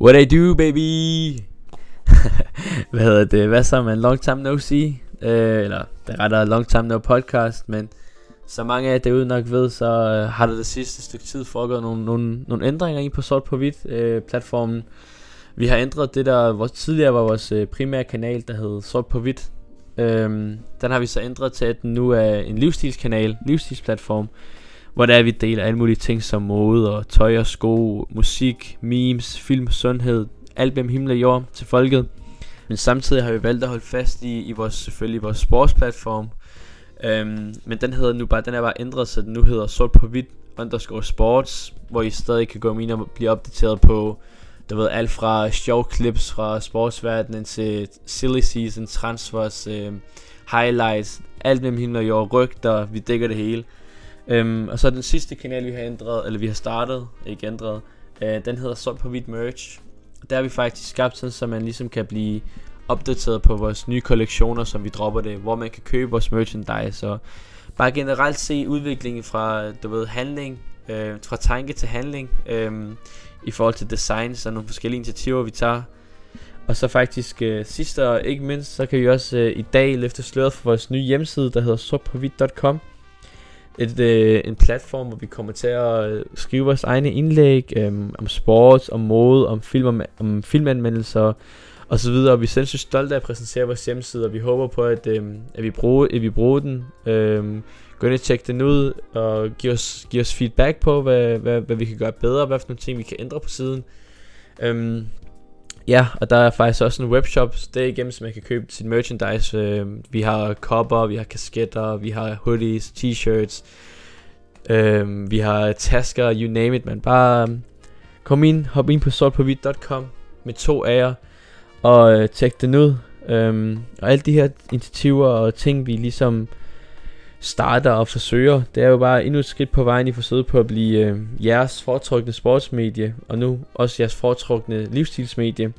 What I do, baby? Hvad hedder det? Hvad så, man? Long time no see? Øh, eller, det er rettere long time no podcast, men så mange af jer derude nok ved, så øh, har der det sidste stykke tid foregået nogle, nogle, nogle ændringer ind på sort på hvidt øh, platformen. Vi har ændret det der, hvor tidligere var vores øh, primære kanal, der hed sort på hvidt. Øh, den har vi så ændret til, at den nu er en livsstilskanal, livsstilsplatform, hvor der er, vi deler alle mulige ting som mode og tøj og sko, musik, memes, film, sundhed, alt mellem himmel og jord til folket. Men samtidig har vi valgt at holde fast i, i vores, selvfølgelig vores sportsplatform. Øhm, men den hedder nu bare, den er bare ændret, så den nu hedder sort på hvidt underscore sports, hvor I stadig kan gå ind og blive opdateret på, du ved, alt fra sjov clips fra sportsverdenen til silly season, transfers, øh, highlights, alt mellem himmel og jord, rygter, vi dækker det hele. Øhm, og så den sidste kanal, vi har ændret, eller vi har startet, ikke ændret, øh, den hedder Sort på Hvidt Merch. Der har vi faktisk skabt sådan, så man ligesom kan blive opdateret på vores nye kollektioner, som vi dropper det, hvor man kan købe vores merchandise, og bare generelt se udviklingen fra, du ved, handling, øh, fra tanke til handling, øh, i forhold til design, så nogle forskellige initiativer, vi tager. Og så faktisk øh, sidst og ikke mindst, så kan vi også øh, i dag løfte sløret for vores nye hjemmeside, der hedder sortpåhvidt.com et, øh, en platform, hvor vi kommer til at øh, skrive vores egne indlæg øh, om sport, om mode, om, film, om, om filmanmeldelser og så videre. Og vi er selvfølgelig stolte af at præsentere vores hjemmeside, og vi håber på, at, øh, at, vi, bruger, at vi bruger den. Øh, gå ind og tjek den ud, og giv os, giv os feedback på, hvad, hvad, hvad vi kan gøre bedre, hvad for nogle ting, vi kan ændre på siden. Øh, Ja, og der er faktisk også en webshop igennem, som man kan købe sit merchandise. Øh, vi har kopper, vi har kasketter, vi har hoodies, t-shirts, øh, vi har tasker, you name it, man. Bare øh, kom ind, hop ind på sortpåhvidt.com med to A'er, og øh, tjek den ud. Um, og alle de her initiativer og ting, vi ligesom starter og forsøger, det er jo bare endnu et skridt på vejen i forsøget på at blive øh, jeres foretrukne sportsmedie, og nu også jeres foretrukne livsstilsmedie.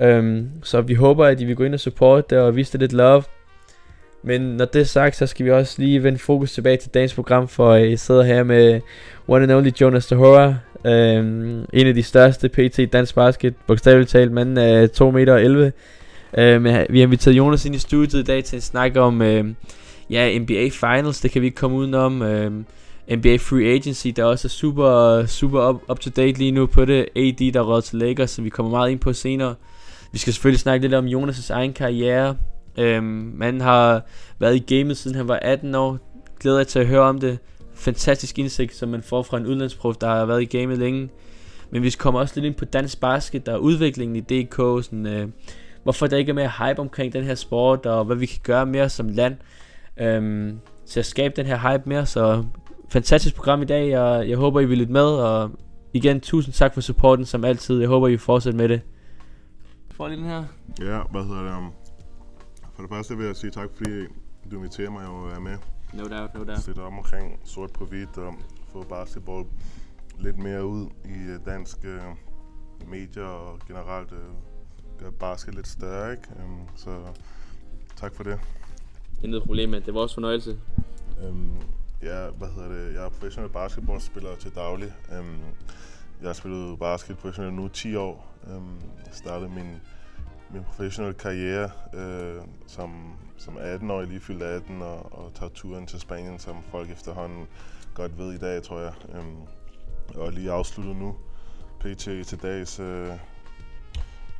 Øhm, så vi håber, at I vil gå ind og supporte det og vise det lidt love. Men når det er sagt, så skal vi også lige vende fokus tilbage til dagens program, for øh, I sidder her med one and only Jonas Tahora, øhm, en af de største PT dansk basket, bogstaveligt talt, manden af 2 meter 11. Øhm, vi har inviteret Jonas ind i studiet i dag til en snak om uh, ja, NBA Finals, det kan vi ikke komme udenom. Øhm, NBA Free Agency, der også er super, super up, up to date lige nu på det. AD, der råd til Lakers, som vi kommer meget ind på senere. Vi skal selvfølgelig snakke lidt om Jonas' egen karriere. Øhm, man har været i gamet siden han var 18 år. Glæder jeg til at høre om det. Fantastisk indsigt, som man får fra en udlandsprof, der har været i gamet længe. Men vi kommer også lidt ind på dansk basket, der er udviklingen i DK, sådan, øh, hvorfor der ikke er mere hype omkring den her sport, og hvad vi kan gøre mere som land øhm, til at skabe den her hype mere. Så fantastisk program i dag, og jeg håber, I vil lytte med. Og igen, tusind tak for supporten som altid. Jeg håber, I fortsætter med det. Får lige den her? Ja, hvad hedder det? Um, for det første vil jeg sige tak, fordi du inviterer mig at være med. No doubt, no doubt. Sætte om omkring sort på hvidt og få basketball lidt mere ud i øh, danske uh, medier og generelt uh, gøre basket lidt større, ikke? Um, så tak for det. Intet problem, men det var også fornøjelse. Øhm, ja, hvad hedder det? Jeg er professionel basketballspiller til daglig. Øhm, jeg har spillet basket professionelt nu 10 år. Øhm, jeg startede min, min professionelle karriere øh, som, som 18-årig, lige fyldt 18, og, og tager turen til Spanien, som folk efterhånden godt ved i dag, tror jeg. Øhm, og lige afsluttet nu, pt. til dags øh,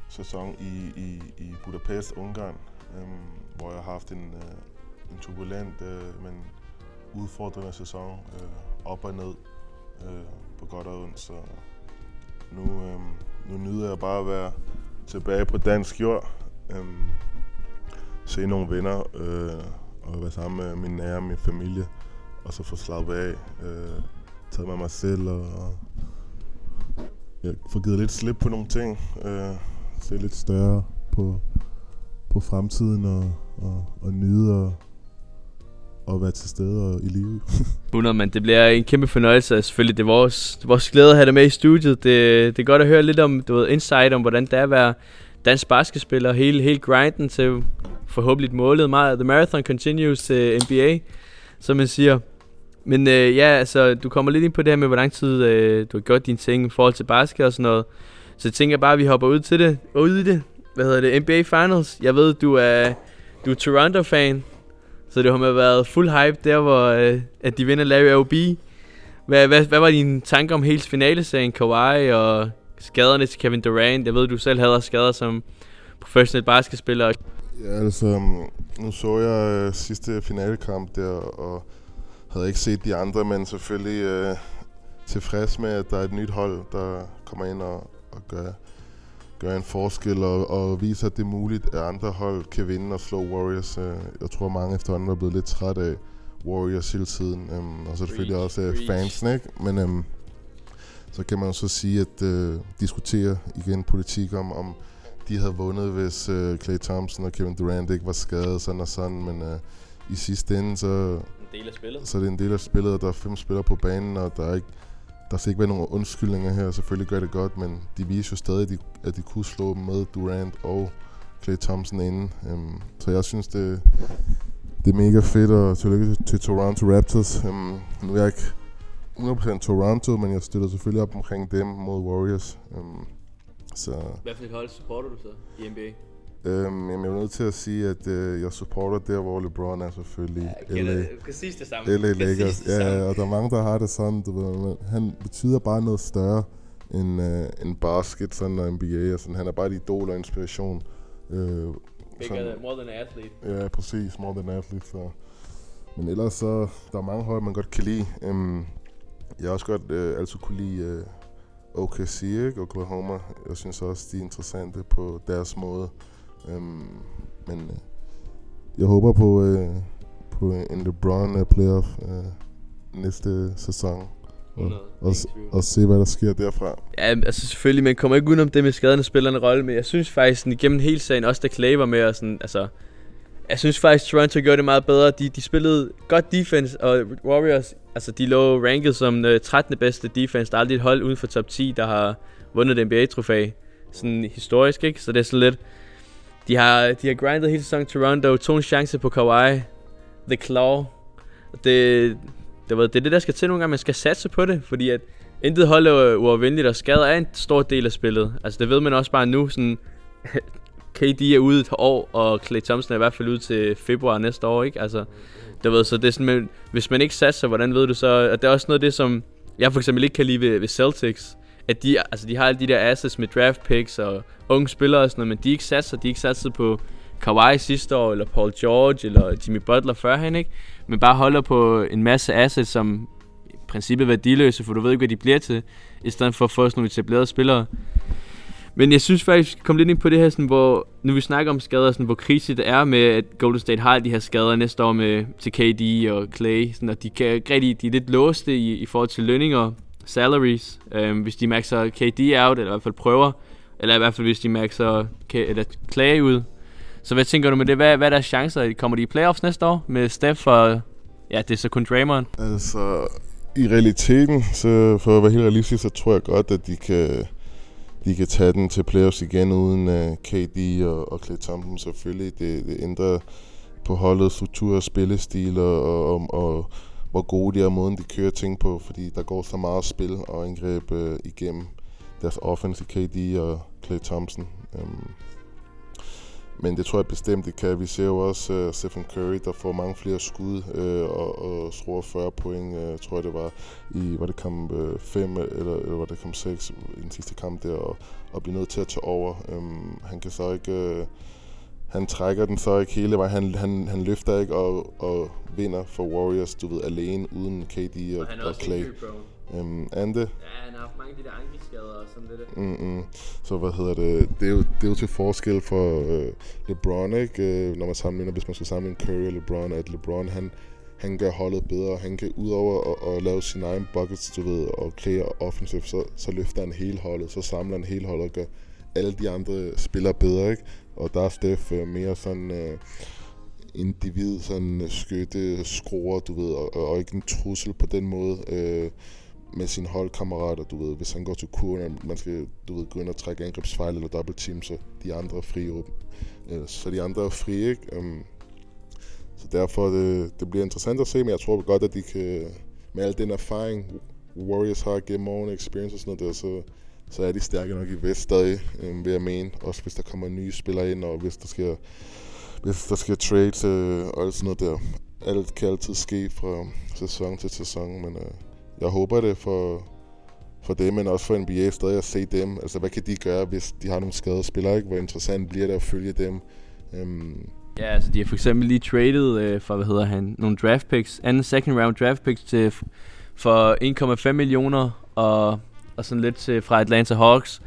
sæson i, i, i Budapest, Ungarn, øhm, hvor jeg har haft en, øh, en turbulent, øh, men udfordrende sæson. Øh, op og ned øh, på godt og ondt. Så nu, øh, nu nyder jeg bare at være tilbage på dansk jord. Øh, se nogle venner øh, og være sammen med min nære min familie. Og så få slappet af. Øh, taget med mig selv og, og jeg får givet lidt slip på nogle ting. Øh, se lidt større på, på fremtiden og, og, og nyde og, at være til stede og i live. 100, men det bliver en kæmpe fornøjelse, selvfølgelig det er vores, det er vores glæde at have dig med i studiet. Det, det er godt at høre lidt om, du ved, insight om, hvordan det er at være dansk basketspiller, hele, hele grinden til forhåbentlig målet. Meget, the marathon continues til NBA, som man siger. Men øh, ja, altså, du kommer lidt ind på det her med, hvor lang tid øh, du har gjort dine ting i forhold til basket og sådan noget. Så jeg tænker bare, at vi hopper ud til det, ud i det. Hvad hedder det? NBA Finals. Jeg ved, du er, du er Toronto-fan. Så det har med været fuld hype der, hvor øh, at de vinder Larry OB. Hvad, hvad, hvad var dine tanker om hele finaleserien, Kawhi og skaderne til Kevin Durant? Jeg ved, du selv havde skader som professionel basketspiller. Ja, altså, um, nu så jeg øh, sidste finalekamp der, og havde ikke set de andre, men selvfølgelig øh, tilfreds med, at der er et nyt hold, der kommer ind og, og gør, gør en forskel og, og viser, at det er muligt, at andre hold kan vinde og slå Warriors. Øh, jeg tror, mange efterhånden er blevet lidt træt af Warriors hele tiden, øhm, og så selvfølgelig også øh, fansen, ikke? Men øhm, så kan man jo så sige, at øh, diskutere igen politik om, om de havde vundet, hvis øh, Clay Thompson og Kevin Durant ikke var skadet, sådan og sådan, men øh, i sidste ende, så, En del af spillet. så er det en del af spillet, og der er fem spillere på banen, og der er ikke der skal ikke være nogen undskyldninger her. Selvfølgelig gør det godt, men de viser jo stadig, at de, at de kunne slå med Durant og Clay Thompson inden. Um, så jeg synes, det, det er mega fedt, og tillykke til, til Toronto Raptors. Um, nu er jeg ikke 100% Toronto, men jeg støtter selvfølgelig op omkring dem mod Warriors. Um, så Hvad for et hold supporter du så i NBA? Um, jamen, jeg er nødt til at sige, at uh, jeg supporter der, hvor LeBron er selvfølgelig. LA. Præcis det samme. LA Lakers. Ja, og der er mange, der har det sådan, du ved, men han betyder bare noget større end, uh, end basket sådan, og NBA. Og sådan. Han er bare et idol og inspiration. Uh, Bigger, more than an athlete. Ja, præcis. More than athlete. Så. Men ellers så, der er mange hold, man godt kan lide. Um, jeg har også godt uh, altid kunne lide uh, OKC, ikke? Oklahoma. Jeg synes også, de er interessante på deres måde. Um, men uh, jeg håber på, uh, på en LeBron playoff uh, næste sæson. Og, 100, og, og se, hvad der sker derfra. Ja, altså selvfølgelig, man kommer ikke udenom det med skaderne spiller en rolle, men jeg synes faktisk sådan, igennem hele sagen, også da Clay var med, og sådan, altså, jeg synes faktisk, Toronto gjorde det meget bedre. De, de spillede godt defense, og Warriors, altså de lå ranket som øh, 13. bedste defense. Der er aldrig et hold uden for top 10, der har vundet et NBA-trofæ. Sådan historisk, ikke? Så det er sådan lidt, de har, de har grindet hele sæsonen Toronto, tog en chance på Kawhi, The Claw. Det, det, var, det er det, der skal til nogle gange. Man skal satse på det, fordi at intet hold er uafvendeligt, og skader er en stor del af spillet. Altså det ved man også bare nu, sådan KD er ude et år, og Clay Thompson er i hvert fald ude til februar næste år, ikke? Altså, du ved, så det er sådan, men, hvis man ikke satser, hvordan ved du så, og det er også noget af det, som jeg for eksempel ikke kan lide ved, ved Celtics, at de, altså de har alle de der assets med draft picks og unge spillere og sådan noget, men de ikke satser, de ikke satser på Kawhi sidste år, eller Paul George, eller Jimmy Butler førhen, ikke? Men bare holder på en masse assets, som i princippet er værdiløse, for du ved ikke, hvad de bliver til, i stedet for at få sådan nogle etablerede spillere. Men jeg synes faktisk, vi skal komme lidt ind på det her, sådan, hvor, nu vi snakker om skader, sådan, hvor kritisk det er med, at Golden State har de her skader næste år med, til KD og Clay, sådan, og de, kan, rigtig, de er lidt låste i, i forhold til lønninger, salaries, øhm, hvis de maxer KD out, eller i hvert fald prøver, eller i hvert fald hvis de maxer K- eller Clay ud. Så hvad tænker du med det? Hvad, hvad er deres chancer? Kommer de i playoffs næste år med Steph og, ja, det er så kun Draymond? Altså, i realiteten, så for at være helt realistisk, så tror jeg godt, at de kan, de kan tage den til playoffs igen uden øh, uh, KD og, og Clay Thompson selvfølgelig. Det, det ændrer på holdet struktur og spillestil og, og, og, og hvor gode de er, og måden de kører ting på, fordi der går så meget spil og angreb øh, igennem deres offense i KD og Clay Thompson. Øhm. men det tror jeg bestemt, det kan. Vi ser jo også øh, Stephen Curry, der får mange flere skud øh, og, og scorer 40 point, øh, tror jeg det var, i var det kamp øh, 5 eller, eller var det kamp 6 i den sidste kamp der, og, og bliver nødt til at tage over. Øhm, han kan så ikke... Øh, han trækker den så ikke hele vejen. Han, han, han løfter ikke og, og vinder for Warriors, du ved, alene uden KD og, og Clay. Um, Ande, Ja, han har haft mange af de der ankelskader og sådan lidt. Mm-mm. Så hvad hedder det? Det er jo, det er jo til forskel for øh, LeBron, ikke? Øh, når man sammenligner, hvis man skal sammenligne Curry og LeBron, at LeBron, han, han gør holdet bedre. Han kan udover at, at lave sine egne buckets, du ved, og klæde offensive, så, så løfter han hele holdet, så samler han hele holdet og gør alle de andre spillere bedre, ikke? Og der er Steph øh, mere sådan øh, individ, sådan øh, skytte, skruer, du ved, og, og ikke en trussel på den måde. Øh, med sine holdkammerater, du ved, hvis han går til kurven, man skal, du ved, gå ind og trække angrebsfejl eller double team, så de andre er frie åben. Øh, så de andre er frie, ikke? Um, så derfor, det, det bliver interessant at se, men jeg tror godt, at de kan, med al den erfaring, Warriors har gennem årene, experience og sådan noget der, så, så er de stærke nok i vest stadig, øh, vil jeg mene. Også hvis der kommer nye spillere ind, og hvis der skal, hvis der skal trades øh, og alt sådan noget der. Alt kan altid ske fra sæson til sæson, men øh, jeg håber det for, for dem, men også for NBA stadig at se dem. Altså, hvad kan de gøre, hvis de har nogle skadede spillere, ikke? Hvor interessant bliver det at følge dem. Øhm. Ja, altså de har for eksempel lige traded øh, for, hvad hedder han, nogle draft picks, anden second round draft picks til for 1,5 millioner og, og sådan lidt til, fra Atlanta Hawks.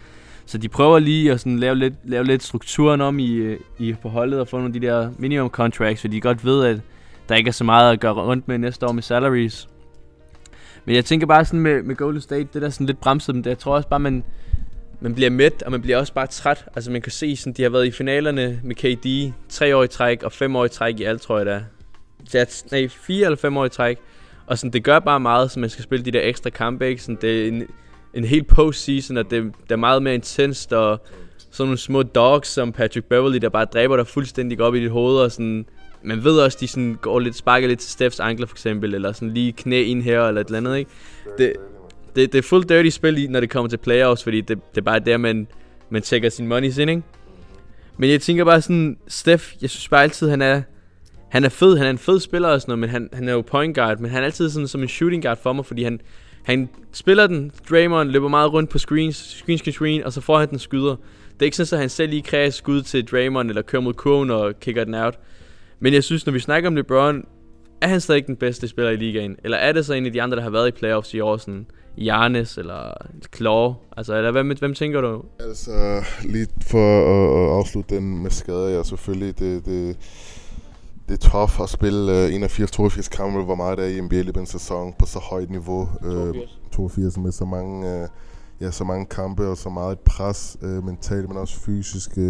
Så de prøver lige at sådan lave, lidt, lave lidt strukturen om i, i på holdet og få nogle af de der minimum contracts, fordi de godt ved, at der ikke er så meget at gøre rundt med næste år med salaries. Men jeg tænker bare sådan med, med Golden State, det der sådan lidt bremset dem, jeg tror også bare, man, man bliver mæt, og man bliver også bare træt. Altså man kan se, sådan, de har været i finalerne med KD, tre år i træk og fem år i træk i alt, tror jeg det er. Så, nej, fire eller fem år i træk. Og sådan, det gør bare meget, så man skal spille de der ekstra kampe, ikke? Sådan, det er en, en helt postseason, at det, det er meget mere intenst, og sådan nogle små dogs som Patrick Beverly, der bare dræber dig fuldstændig op i dit hoved, og sådan, man ved også, de sådan går lidt, sparker lidt til Stephs ankler for eksempel, eller sådan lige knæ ind her, eller et eller andet, ikke? Det, det, det er fuldt dirty spil, når det kommer til playoffs, fordi det, det er bare der, man, man tjekker sin money ind, ikke? Men jeg tænker bare sådan, Steph, jeg synes bare altid, han er, han er fed, han er en fed spiller og sådan noget, men han, han er jo point guard, men han er altid sådan som en shooting guard for mig, fordi han, han spiller den, Draymond løber meget rundt på screens, screen, screen, screen, og så får han den skyder. Det er ikke sådan, at han selv lige kræver skud til Draymond, eller kører mod kurven og kigger den out. Men jeg synes, når vi snakker om LeBron, er han stadig den bedste spiller i ligaen? Eller er det så en af de andre, der har været i playoffs i år, sådan Jarnes eller Claw? Altså, eller hvem, hvem tænker du? Altså, lige for at, at afslutte den med skader, ja, selvfølgelig, det, det, det er tough at spille uh, 81-82 kampe, hvor meget der er i NBA i en sæson på så højt niveau. 82. Uh, 82 med så mange, uh, ja, så mange kampe og så meget pres uh, mentalt, men også fysisk. Uh,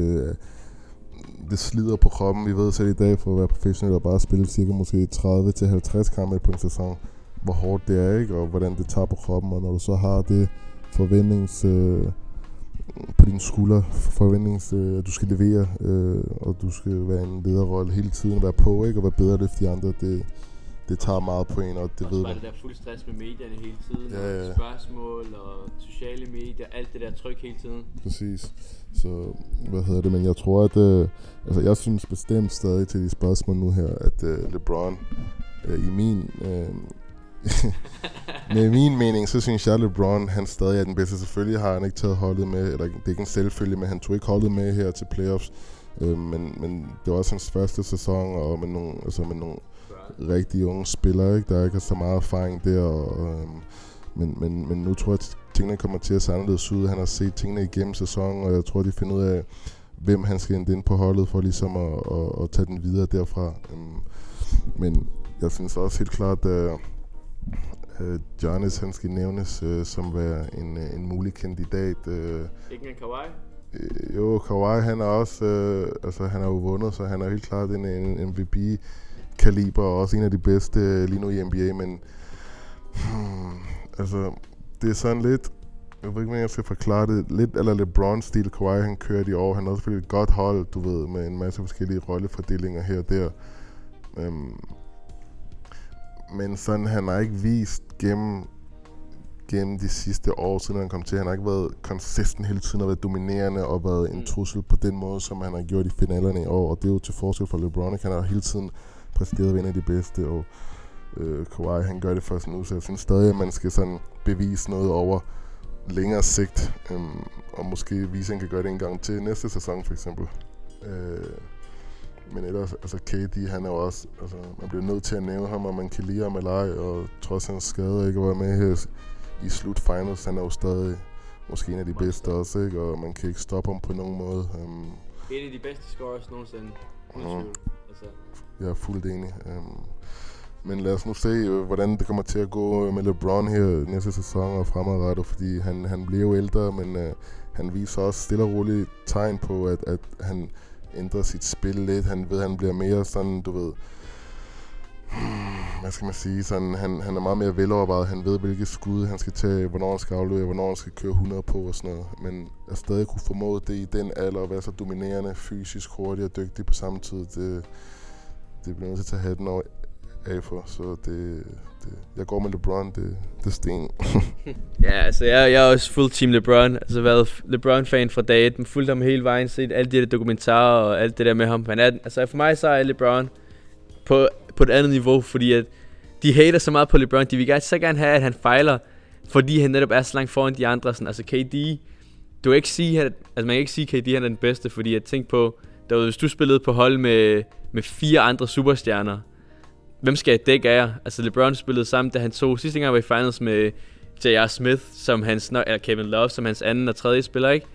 det slider på kroppen. Vi ved selv i dag, for at være professionel og bare spille cirka måske 30-50 kampe på en sæson, hvor hårdt det er, ikke? og hvordan det tager på kroppen. Og når du så har det forventnings... Øh, på dine skuldre forventnings, øh, at du skal levere, øh, og du skal være en lederrolle hele tiden, være på, ikke? og være bedre end de andre, det, det tager meget på en, og det og ved man. det der fuld stress med medierne hele tiden, ja, ja. og spørgsmål og sociale medier, alt det der tryk hele tiden. Præcis. Så, hvad hedder det, men jeg tror, at, øh, altså jeg synes bestemt stadig til de spørgsmål nu her, at øh, LeBron øh, i min, øh, med min mening, så synes jeg, at LeBron, han stadig er den bedste. Selvfølgelig har han ikke taget holdet med, eller det er ikke en selvfølge, men han tog ikke holdet med her til playoffs. Øh, men, men det var også hans første sæson, og med nogle, altså med nogle rigtig unge spillere, ikke? der ikke har så meget erfaring der. Og, øh, men, men, men nu tror jeg, at tingene kommer til at se anderledes ud. Han har set tingene igennem sæsonen, og jeg tror, de finder ud af, hvem han skal ind på holdet for ligesom at, at, at tage den videre derfra. Øhm, men jeg synes også helt klart, at uh, Giannis han skal nævnes uh, som være en, uh, en mulig kandidat. Uh, ikke en Kawhi? Uh, jo, Kawhi han er også, uh, altså han har jo vundet, så han er helt klart en, en MVP-kaliber, og også en af de bedste lige nu i NBA, men hmm, altså det er sådan lidt, jeg ved ikke, hvordan jeg skal forklare det, lidt eller LeBron-stil, Kawhi han kører i år. Han har også selvfølgelig et godt hold, du ved, med en masse forskellige rollefordelinger her og der. Um, men sådan, han har ikke vist gennem, gennem de sidste år, siden han kom til. Han har ikke været konsistent hele tiden og været dominerende og været en mm. trussel på den måde, som han har gjort i finalerne i år. Og det er jo til forskel for LeBron. Han har hele tiden præsteret ved en af de bedste, og øh, Kawhi han gør det først nu, så jeg synes stadig, at man skal sådan bevise noget over længere sigt, øhm, og måske vise, at han kan gøre det en gang til næste sæson for eksempel. Øh, men ellers, altså KD, han er jo også, altså man bliver nødt til at nævne ham, og man kan lide ham eller ej, og trods hans skade ikke være med her i slutfinals, han er jo stadig måske en af de bedste også, ikke? og man kan ikke stoppe ham på nogen måde. Um, en af de bedste scorers nogensinde, uh, altså. Jeg er fuldt enig. Um, men lad os nu se, øh, hvordan det kommer til at gå med LeBron her næste sæson og fremadrettet, fordi han, han bliver jo ældre, men uh, han viser også stille og roligt tegn på, at, at han ændrer sit spil lidt. Han ved, han bliver mere sådan, du ved, hvad skal man sige, sådan, han, han er meget mere velovervejet. Han ved, hvilke skud han skal tage, hvornår han skal aflevere, hvornår han skal køre 100 på og sådan noget. Men at stadig kunne formå det i den alder at være så dominerende, fysisk hurtig og dygtig på samme tid, det, det bliver nødt til at tage hatten over af for, så det, det, jeg går med LeBron, det, det er sten. ja, altså jeg, jeg er også full team LeBron. Altså været LeBron-fan fra dag 1. Fulgt ham hele vejen, set alle de der dokumentarer og alt det der med ham. Han er, altså for mig så er LeBron på, på et andet niveau, fordi at de hater så meget på LeBron. De vil gerne, så gerne have, at han fejler, fordi han netop er så langt foran de andre. Sådan, altså KD, du kan ikke sige, at, altså man kan ikke sige, at KD han er den bedste, fordi jeg tænkte på, der hvis du spillede på hold med, med fire andre superstjerner, hvem skal jeg dække af jer? Altså LeBron spillede sammen, da han så sidste gang var i finals med J.R. Smith, som hans, eller Kevin Love, som hans anden og tredje spiller, ikke?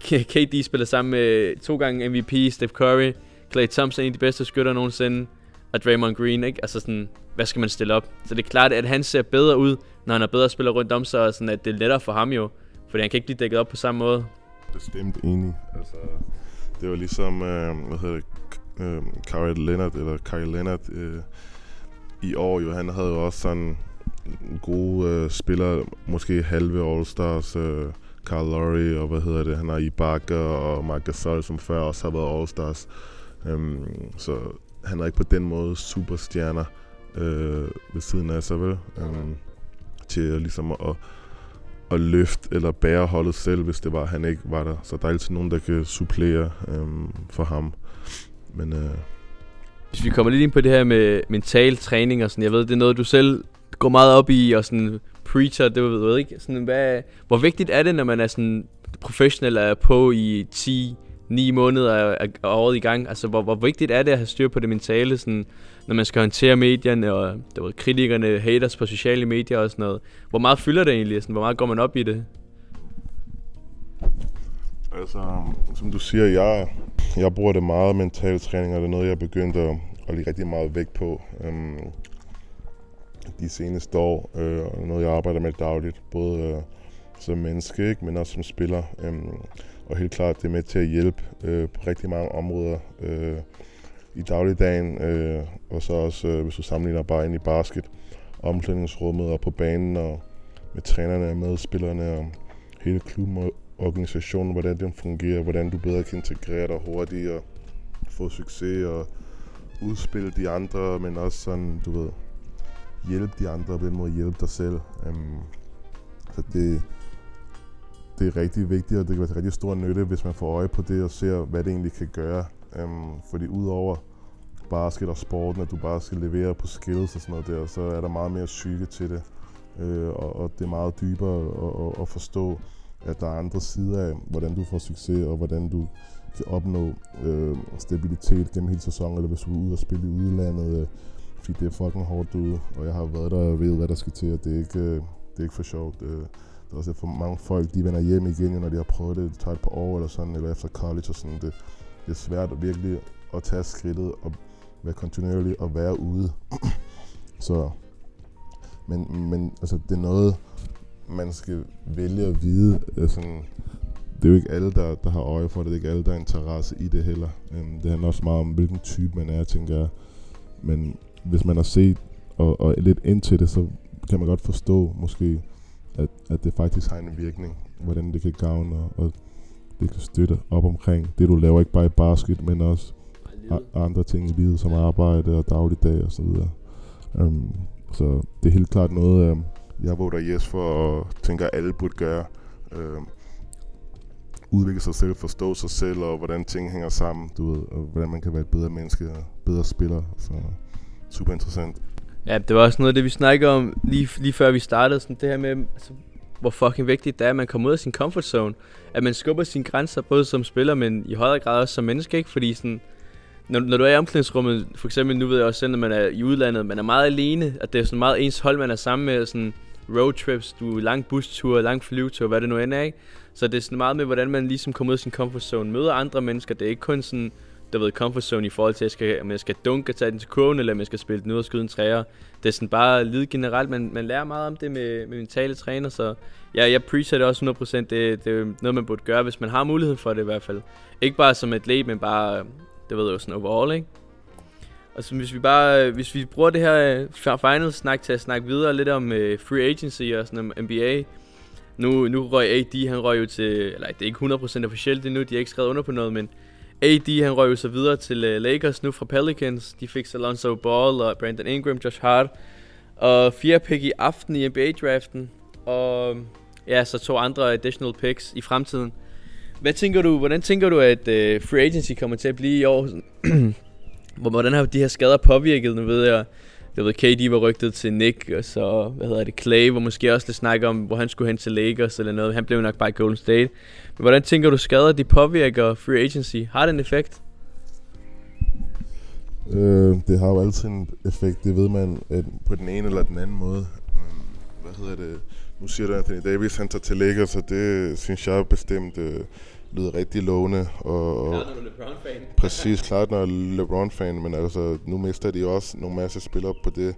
KD spillede sammen med to gange MVP, Steph Curry, Klay Thompson, en af de bedste skytter nogensinde, og Draymond Green, ikke? Altså sådan, hvad skal man stille op? Så det er klart, at han ser bedre ud, når han har bedre spillere rundt om sig, og sådan, at det er lettere for ham jo, fordi han kan ikke blive dækket op på samme måde. Bestemt enig. Altså, det var ligesom, øh, hvad hedder det, øh, Kawhi Leonard, eller Kyle Leonard, øh, i år jo, han havde jo også sådan gode øh, spillere, måske halve All-Stars, øh, Carl Laurie, og hvad hedder det, han har Ibaka og Marc Gasol, som før også har været All-Stars. Um, så han er ikke på den måde superstjerner øh, ved siden af sig, vel? Um, til ligesom at, at løfte eller bære holdet selv, hvis det var, han ikke var der. Så der er altid nogen, der kan supplere um, for ham. Men øh, hvis vi kommer lidt ind på det her med mental træning og sådan, jeg ved, det er noget, du selv går meget op i og sådan preacher, det ved jeg ikke, sådan, hvad, hvor vigtigt er det, når man er sådan professionel er på i 10, 9 måneder af, året i gang? Altså, hvor, hvor vigtigt er det at have styr på det mentale, sådan, når man skal håndtere medierne og der ved, kritikerne, haters på sociale medier og sådan noget? Hvor meget fylder det egentlig? Sådan, hvor meget går man op i det? Altså, som du siger, jeg, jeg bruger det meget mental træning, og det er noget, jeg er begyndt at, at lægge rigtig meget vægt på øhm, de seneste år. øh, og noget, jeg arbejder med dagligt, både øh, som menneske, ikke, men også som spiller. Øhm, og helt klart, det er med til at hjælpe øh, på rigtig mange områder øh, i dagligdagen. øh, og så også, øh, hvis du sammenligner bare ind i basket, omklædningsrummet og på banen, og med trænerne og medspillerne, og hele klubben organisationen, hvordan den fungerer, hvordan du bedre kan integrere dig hurtigt og få succes og udspille de andre, men også sådan, du ved, hjælpe de andre og på den måde hjælpe dig selv. Um, så det, det er rigtig vigtigt, og det kan være til rigtig stor nytte, hvis man får øje på det og ser, hvad det egentlig kan gøre. Um, fordi udover basket og sporten, at du bare skal levere på skills og sådan noget der, så er der meget mere psyke til det. Uh, og, og det er meget dybere at, at, at forstå, at der er andre sider af, hvordan du får succes, og hvordan du kan opnå øh, stabilitet gennem hele sæsonen, eller hvis du er ude og spille i udlandet, øh, fordi det er fucking hårdt ude, og jeg har været der og ved, hvad der skal til, og det er ikke, øh, det er ikke for sjovt. Øh, der er også for mange folk, de vender hjem igen, når de har prøvet det, det tager et par år eller sådan, eller efter college og sådan. Det, det er svært at virkelig at tage skridtet og være kontinuerlig og være ude. så, men, men altså, det er noget, man skal vælge at vide. Altså, det er jo ikke alle, der, der har øje for det. Det er ikke alle, der har interesse i det heller. Um, det handler også meget om, hvilken type man er, tænker jeg. Men hvis man har set og, og lidt ind til det, så kan man godt forstå måske, at, at det faktisk har en virkning. Hvordan det kan gavne, og, og det kan støtte op omkring det, du laver. Ikke bare i basket, men også andre ting i livet, som arbejde og dagligdag og så videre. Um, så det er helt klart noget, um, jeg voter yes for og tænker, at alle burde gøre. Øh, udvikle sig selv, forstå sig selv, og hvordan ting hænger sammen, du ved, og hvordan man kan være et bedre menneske og bedre spiller. Så super interessant. Ja, det var også noget af det, vi snakkede om lige, lige før vi startede. Sådan det her med, altså, hvor fucking vigtigt det er, at man kommer ud af sin comfort zone. At man skubber sine grænser, både som spiller, men i højere grad også som menneske, ikke? Fordi sådan, når, når du er i omklædningsrummet, for eksempel nu ved jeg også selv, når man er i udlandet, man er meget alene, at det er sådan meget ens hold, man er sammen med, sådan, roadtrips, du lang busture, lang flyvetur, hvad det nu end er, ikke? Så det er sådan meget med, hvordan man ligesom kommer ud af sin comfort zone, møder andre mennesker. Det er ikke kun sådan, der ved, comfort zone i forhold til, at jeg skal, om jeg skal dunke og tage den til kurven, eller om jeg skal spille den ud og skyde en træer. Det er sådan bare lidt generelt. Man, man lærer meget om det med, med mentale træner, så ja, jeg preacher det også 100%. Det, det er noget, man burde gøre, hvis man har mulighed for det i hvert fald. Ikke bare som et læg, men bare, det ved jeg jo sådan overall, ikke? Og så hvis vi bare, øh, hvis vi bruger det her øh, final snak til at snakke videre lidt om uh, free agency og sådan om NBA. Nu, nu røg AD, han røg jo til, eller det er ikke 100% officielt endnu, de har ikke skrevet under på noget, men AD han røg jo så videre til uh, Lakers nu fra Pelicans. De fik Alonso Ball og Brandon Ingram, Josh Hart. Og fire pick i aften i NBA-draften. Og ja, så to andre additional picks i fremtiden. Hvad tænker du, hvordan tænker du, at uh, free agency kommer til at blive i år? hvordan har de her skader påvirket? Nu ved jeg, jeg ved, KD var rygtet til Nick, og så, hvad hedder det, Clay, hvor måske også lidt snakke om, hvor han skulle hen til Lakers eller noget. Han blev nok bare i Golden State. Men hvordan tænker du, skader de påvirker free agency? Har det en effekt? Øh, det har jo altid en effekt, det ved man at på den ene eller den anden måde. Øhm, hvad hedder det? Nu siger du Anthony Davis, han tager til Lakers, og det synes jeg bestemt øh, lyder rigtig lovende. Og, og klart, når du er LeBron-fan. præcis, klart, når jeg er LeBron-fan, men altså, nu mister de også nogle masse spillere på det.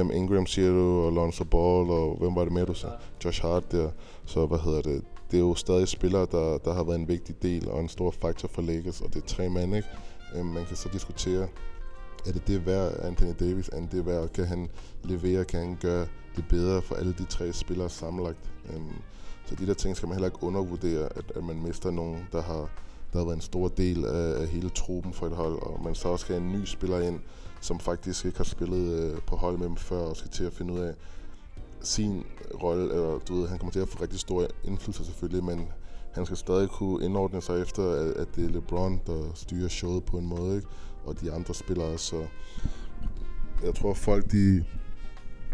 Um, Ingram siger du, og Lonzo Ball, og hvem var det med, du sagde? Josh Hart der. Så hvad hedder det? Det er jo stadig spillere, der, der har været en vigtig del og en stor faktor for Lakers, og det er tre mand, ikke? Um, man kan så diskutere, er det det værd, Anthony Davis, er det værd, kan han levere, kan han gøre det bedre for alle de tre spillere sammenlagt. Um, så de der ting skal man heller ikke undervurdere, at, at man mister nogen, der har, der har været en stor del af, af hele truppen for et hold, og man så også skal have en ny spiller ind, som faktisk ikke har spillet øh, på hold med dem før, og skal til at finde ud af sin rolle, eller du ved, han kommer til at få rigtig stor indflydelse selvfølgelig, men han skal stadig kunne indordne sig efter, at, at det er LeBron, der styrer showet på en måde, ikke? og de andre spillere, så jeg tror folk, de,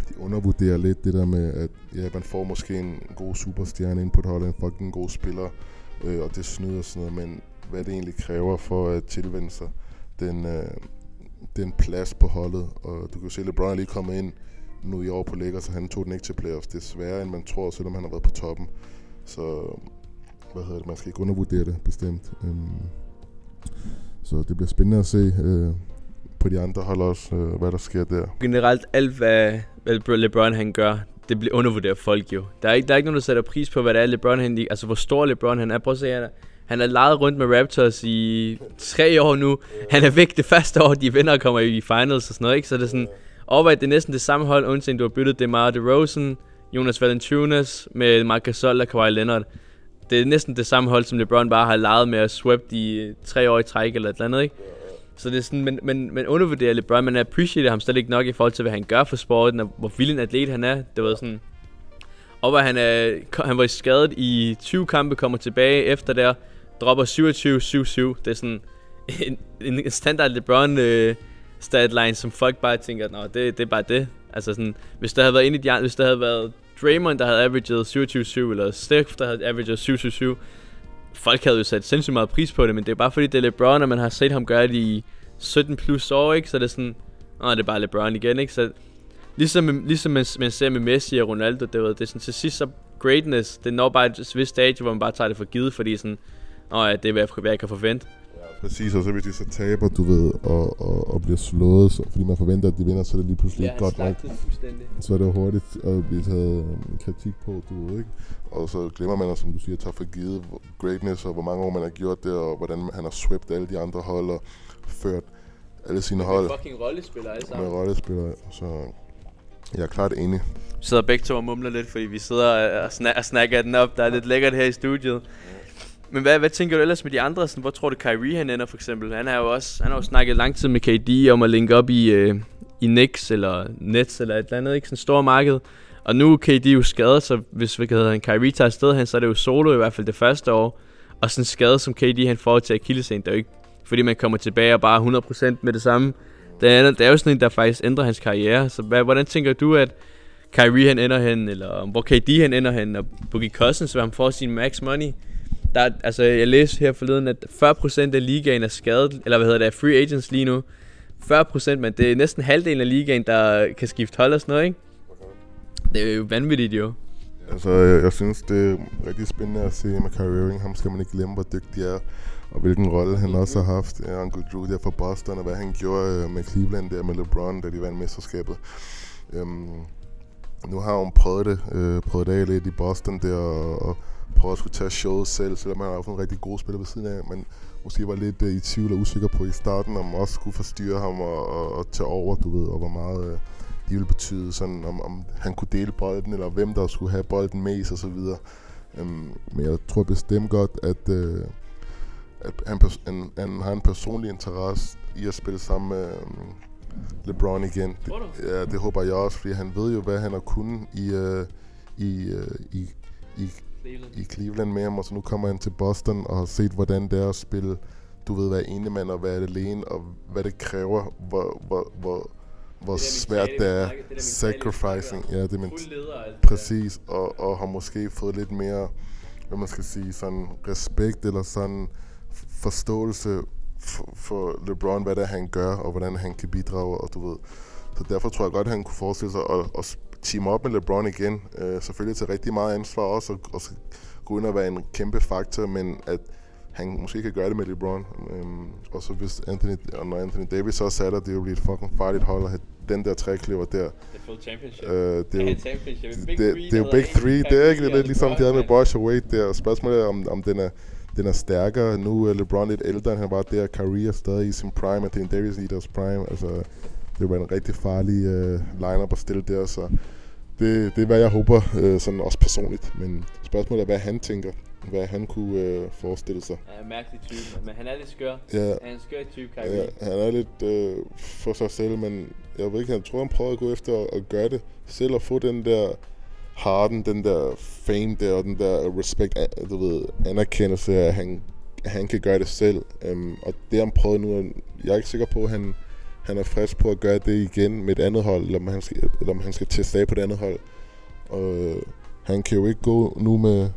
de undervurderer lidt det der med, at ja, man får måske en god superstjerne ind på et hold, en fucking god spiller, øh, og det snyder sådan noget, men hvad det egentlig kræver for at tilvende sig den, øh, den plads på holdet. Og du kan se, at LeBron er lige kommet ind nu i år på Lakers, så han tog den ikke til playoffs. Det er sværere, end man tror, selvom han har været på toppen. Så hvad hedder det, man skal ikke undervurdere det, bestemt. Øhm, så det bliver spændende at se øh, på de andre hold også, øh, hvad der sker der. Generelt alt, hvad LeBron han gør, det bliver undervurderet folk jo. Der er, ikke, der er ikke nogen, der sætter pris på, hvad det er LeBron han, altså hvor stor LeBron han er. Prøv at se, han er, han har lejet rundt med Raptors i tre år nu. Han er væk det første år, de vinder og kommer i finals og sådan noget, ikke? Så det er sådan, overvej, det er næsten det samme hold, undtagen du har byttet DeMar DeRozan, Jonas Valanciunas med Marc Gasol og Kawhi Leonard. Det er næsten det samme hold, som LeBron bare har lejet med og swept i tre år i træk eller et eller andet, ikke? Så det er sådan, men, men, men undervurderer LeBron, men appreciater ham slet ikke nok i forhold til, hvad han gør for sporten, og hvor vild en atlet han er. Det var sådan, og hvor han, er, han var skadet i 20 kampe, kommer tilbage efter der, dropper 27-7-7. Det er sådan en, en standard LeBron øh, statline, som folk bare tænker, nå, det, det er bare det. Altså sådan, hvis der havde været en i de hvis der havde været Draymond, der havde averaged 27-7, eller Steph, der havde averaged 7-7-7, folk havde jo sat sindssygt meget pris på det, men det er bare fordi, det er LeBron, og man har set ham gøre det i 17 plus år, ikke? Så det er sådan, åh, det er bare LeBron igen, ikke? Så ligesom, ligesom man, man ser med Messi og Ronaldo, det, var, det er sådan, til sidst så greatness, det når bare et vist stadie, hvor man bare tager det for givet, fordi sådan, åh ja, det er, hvad jeg, hvad jeg kan forvente. Præcis, og så hvis de så taber, du ved, og, og, og bliver slået, så, fordi man forventer, at de vinder, så er det lige pludselig ja, godt nok. Så er det jo hurtigt at blive taget um, kritik på, du ved, ikke? Og så glemmer man, som du siger, tager for givet greatness, og hvor mange år man har gjort det, og hvordan han har swept alle de andre hold, og ført alle sine hold. Med fucking rollespillere alle sammen. Med rollespillere, så jeg er klart enig. Vi sidder begge to og mumler lidt, fordi vi sidder og, sna- og snakker den op. Der er lidt lækkert her i studiet. Men hvad, hvad tænker du ellers med de andre? Sådan, hvor tror du Kyrie han ender for eksempel? Han har jo også han har jo snakket lang tid med KD om at linke op i, øh, i Knicks eller Nets eller et eller andet, ikke? Sådan et stort marked. Og nu er KD jo skadet, så hvis vi hedder, en Kyrie tager afsted hen, så er det jo solo i hvert fald det første år. Og sådan en skade som KD han får til Achillesen, det er jo ikke fordi man kommer tilbage og bare 100% med det samme. Det er, det er jo sådan en, der faktisk ændrer hans karriere. Så hvad, hvordan tænker du, at Kyrie han ender hen, eller hvor KD han ender hen, og Boogie Cousins, hvad han får sin max money? Der, altså, jeg læste her forleden, at 40% af ligaen er skadet, eller hvad hedder det, er free agents lige nu. 40%, men det er næsten halvdelen af ligaen, der kan skifte hold og sådan noget, ikke? Det er jo vanvittigt jo. Altså, jeg, jeg synes, det er rigtig spændende at se med Kyrie Irving. Ham skal man ikke glemme, hvor dygtig er, og hvilken rolle han også har haft. Ja, Uncle Drew der for Boston, og hvad han gjorde øh, med Cleveland der med LeBron, da de vandt mesterskabet. Um, nu har hun prøvet det, øh, prøvet det af lidt i Boston der, og, og prøvet at skulle tage showet selv, selvom han har haft en rigtig god spiller ved siden af, men måske var lidt øh, i tvivl og usikker på i starten, om også skulle forstyrre ham og, og, og tage over, du ved, og hvor meget øh, de ville betyde, sådan, om, om han kunne dele bolden, eller hvem der skulle have bolden mest og så videre. Um, men jeg tror bestemt godt, at, uh, at han, han, han har en personlig interesse i at spille sammen med, um, LeBron igen. Det, ja, det håber jeg også, fordi han ved jo, hvad han har kunnet i, uh, i, uh, i, i, Cleveland. i Cleveland med ham, og så nu kommer han til Boston og har set, hvordan det er at spille, du ved, være ene mand og være alene, og hvad det kræver, hvor, hvor, hvor, hvor der svært det er. det der Sacrificing, ja, det er ment- Fuld leder og alt det Præcis, og, og har måske fået lidt mere, hvad man skal sige, sådan respekt eller sådan forståelse for, for LeBron, hvad det er, han gør, og hvordan han kan bidrage, og du ved. Så derfor tror jeg godt, at han kunne forestille sig at, at team op med LeBron igen. Uh, selvfølgelig til rigtig meget ansvar også, og, og så gå ind og være en kæmpe faktor, men at han måske kan gøre det med LeBron. Um, og så hvis Anthony, og når Anthony Davis også er der, det vil blive et fucking farligt hold at have den der trækløver der. Det er full championship. Uh, det er jo, championship. Big det, three, det er jo Big Three. Det er ikke lidt ligesom de havde med. Bosch og Wade der. Spørgsmålet er, om, om den, er, den er stærkere. Nu er LeBron lidt ældre, end han var der. Kyrie er stadig i sin prime. Anthony Davis i deres prime. Altså, det var en rigtig farlig uh, lineup at stille der. Så det, det er, hvad jeg håber, uh, sådan også personligt. Men spørgsmålet er, hvad han tænker. Hvad han kunne uh, forestille sig. Ja, en mærkelig type, men han er lidt skør. Ja, Han er en skør type, Kyrie. Ja, han er lidt øh, for sig selv, men jeg ved ikke, han tror, han prøver at gå efter at, at gøre det selv og få den der harden, den der fame der, og den der respekt, du ved, anerkendelse af, at han, han kan gøre det selv. Um, og det han prøvet nu, og jeg er ikke sikker på, at han, han er frisk på at gøre det igen med et andet hold, eller om han skal, eller om han skal teste af på det andet hold. Og øh, han kan jo ikke gå nu med,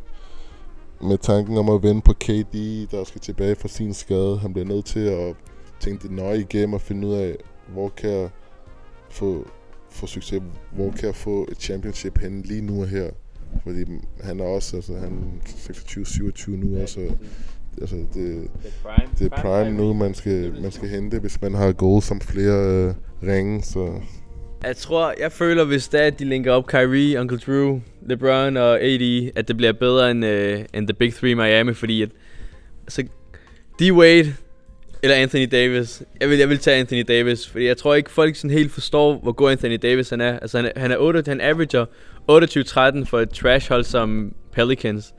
med tanken om at vende på KD, der skal tilbage fra sin skade. Han bliver nødt til at tænke det nøje igennem og finde ud af, hvor kan jeg få, få succes, hvor kan jeg få et championship henne lige nu og her. Fordi han er også, altså han er 26-27 nu også. og, Altså det, Det er prime. det er prime nu, man skal, man skal hente, hvis man har goals som flere øh, ringe, så Jeg tror, jeg føler, hvis det er, at de linker op Kyrie, Uncle Drew, LeBron og AD, at det bliver bedre end, uh, end The Big Three i Miami, fordi at, altså, D-Wade eller Anthony Davis. Jeg vil, jeg vil tage Anthony Davis, fordi jeg tror ikke, folk sådan helt forstår, hvor god Anthony Davis han er. Altså, han er, han er 8, han averager 28-13 for et trash hold som Pelicans.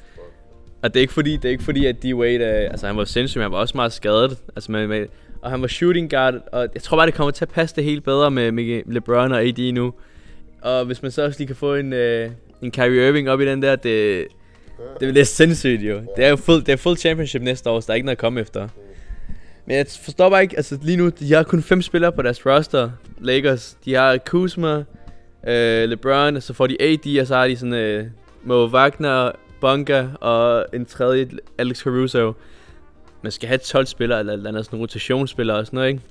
Og det er ikke fordi, det er ikke fordi, at D-Wade, øh, altså han var sindssyg, men han var også meget skadet. Altså, med, med, og han var shooting guard, og jeg tror bare, det kommer til at passe det helt bedre med, med LeBron og AD nu. Og hvis man så også lige kan få en, øh, en Kyrie Irving op i den der, det, det bliver sindssygt jo. Det er jo fuld, det er fuld championship næste år, så der er ikke noget at komme efter. Men jeg forstår bare ikke, altså lige nu, de har kun fem spillere på deres roster, Lakers. De har Kuzma, øh, LeBron, og så får de AD, og så har de sådan øh, Mo Wagner, Bunga og en tredje, Alex Caruso. Man skal have 12 spillere, eller, eller andet sådan rotationsspillere og sådan noget, ikke?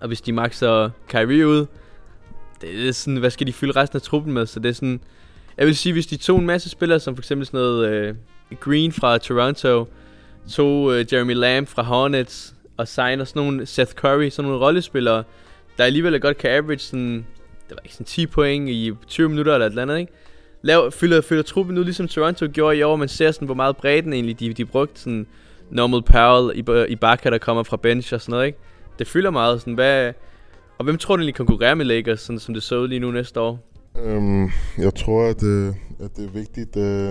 Og hvis de maxer Kyrie ud, det er sådan, hvad skal de fylde resten af truppen med? Så det er sådan, jeg vil sige, hvis de tog en masse spillere, som for eksempel sådan noget øh, Green fra Toronto, tog øh, Jeremy Lamb fra Hornets, og signer sådan nogle Seth Curry, sådan nogle rollespillere, der alligevel godt kan average sådan, det var ikke sådan 10 point i 20 minutter eller et eller andet, ikke? Lav, fylder, fylder truppen ud, ligesom Toronto gjorde i år, man ser sådan, hvor meget bredden egentlig, de, de brugte sådan Normal Powell, i Ibaka, der kommer fra bench og sådan noget, ikke? Det fylder meget, sådan, hvad, og hvem tror du egentlig konkurrerer med Lakers, sådan som det så ud lige nu næste år? Øhm, jeg tror, at, øh, at det er vigtigt. Øh,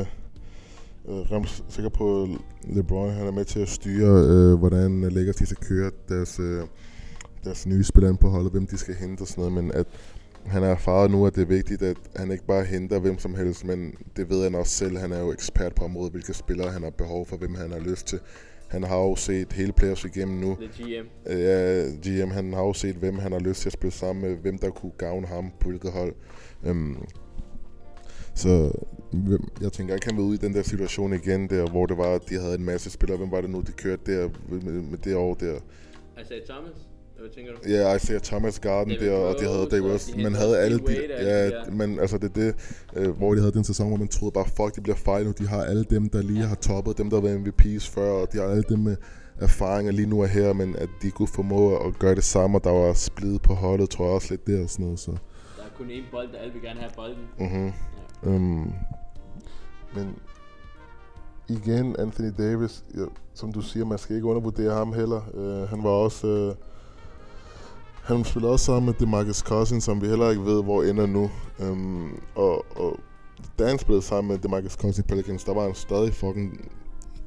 øh, jeg er sikker på, at LeBron han er med til at styre, øh, hvordan Lakers de skal køre deres, øh, deres nye spillere på holdet, hvem de skal hente og sådan noget, men at han er erfaret nu, at det er vigtigt, at han ikke bare henter hvem som helst, men det ved han også selv. Han er jo ekspert på området, hvilke spillere han har behov for, hvem han har lyst til. Han har jo set hele players igennem nu. The GM. Ja, GM, han har jo set, hvem han har lyst til at spille sammen med, hvem der kunne gavne ham på hvilket hold. Um, så jeg tænker ikke, han vil ud i den der situation igen, der, hvor det var, at de havde en masse spillere. Hvem var det nu, de kørte der med, med det år der? Isaiah Thomas? Hvad tænker du? Ja, jeg ser Thomas Garden David der, og de havde Rose, Dave og Rose. de Man havde alle de, og de ja, der. men altså det er det, øh, hvor de havde den sæson, hvor man troede bare, fuck, det bliver fejl nu. De har alle dem, der lige har toppet, dem der har været MVP's før, og de har alle dem med erfaringer lige nu er her, men at de kunne formå at gøre det samme, og der var splid på holdet, tror jeg også lidt der og sådan noget, så. Der er kun én bold, der alle vil gerne have bolden. Mm-hmm. Um, men igen, Anthony Davis, ja, som du siger, man skal ikke undervurdere ham heller. Uh, han var også... Uh, han spiller også sammen med DeMarcus Cousins, som vi heller ikke ved, hvor ender nu. Øhm, og, og da han spillede sammen med DeMarcus Cousins i Pelicans, der var han stadig fucking...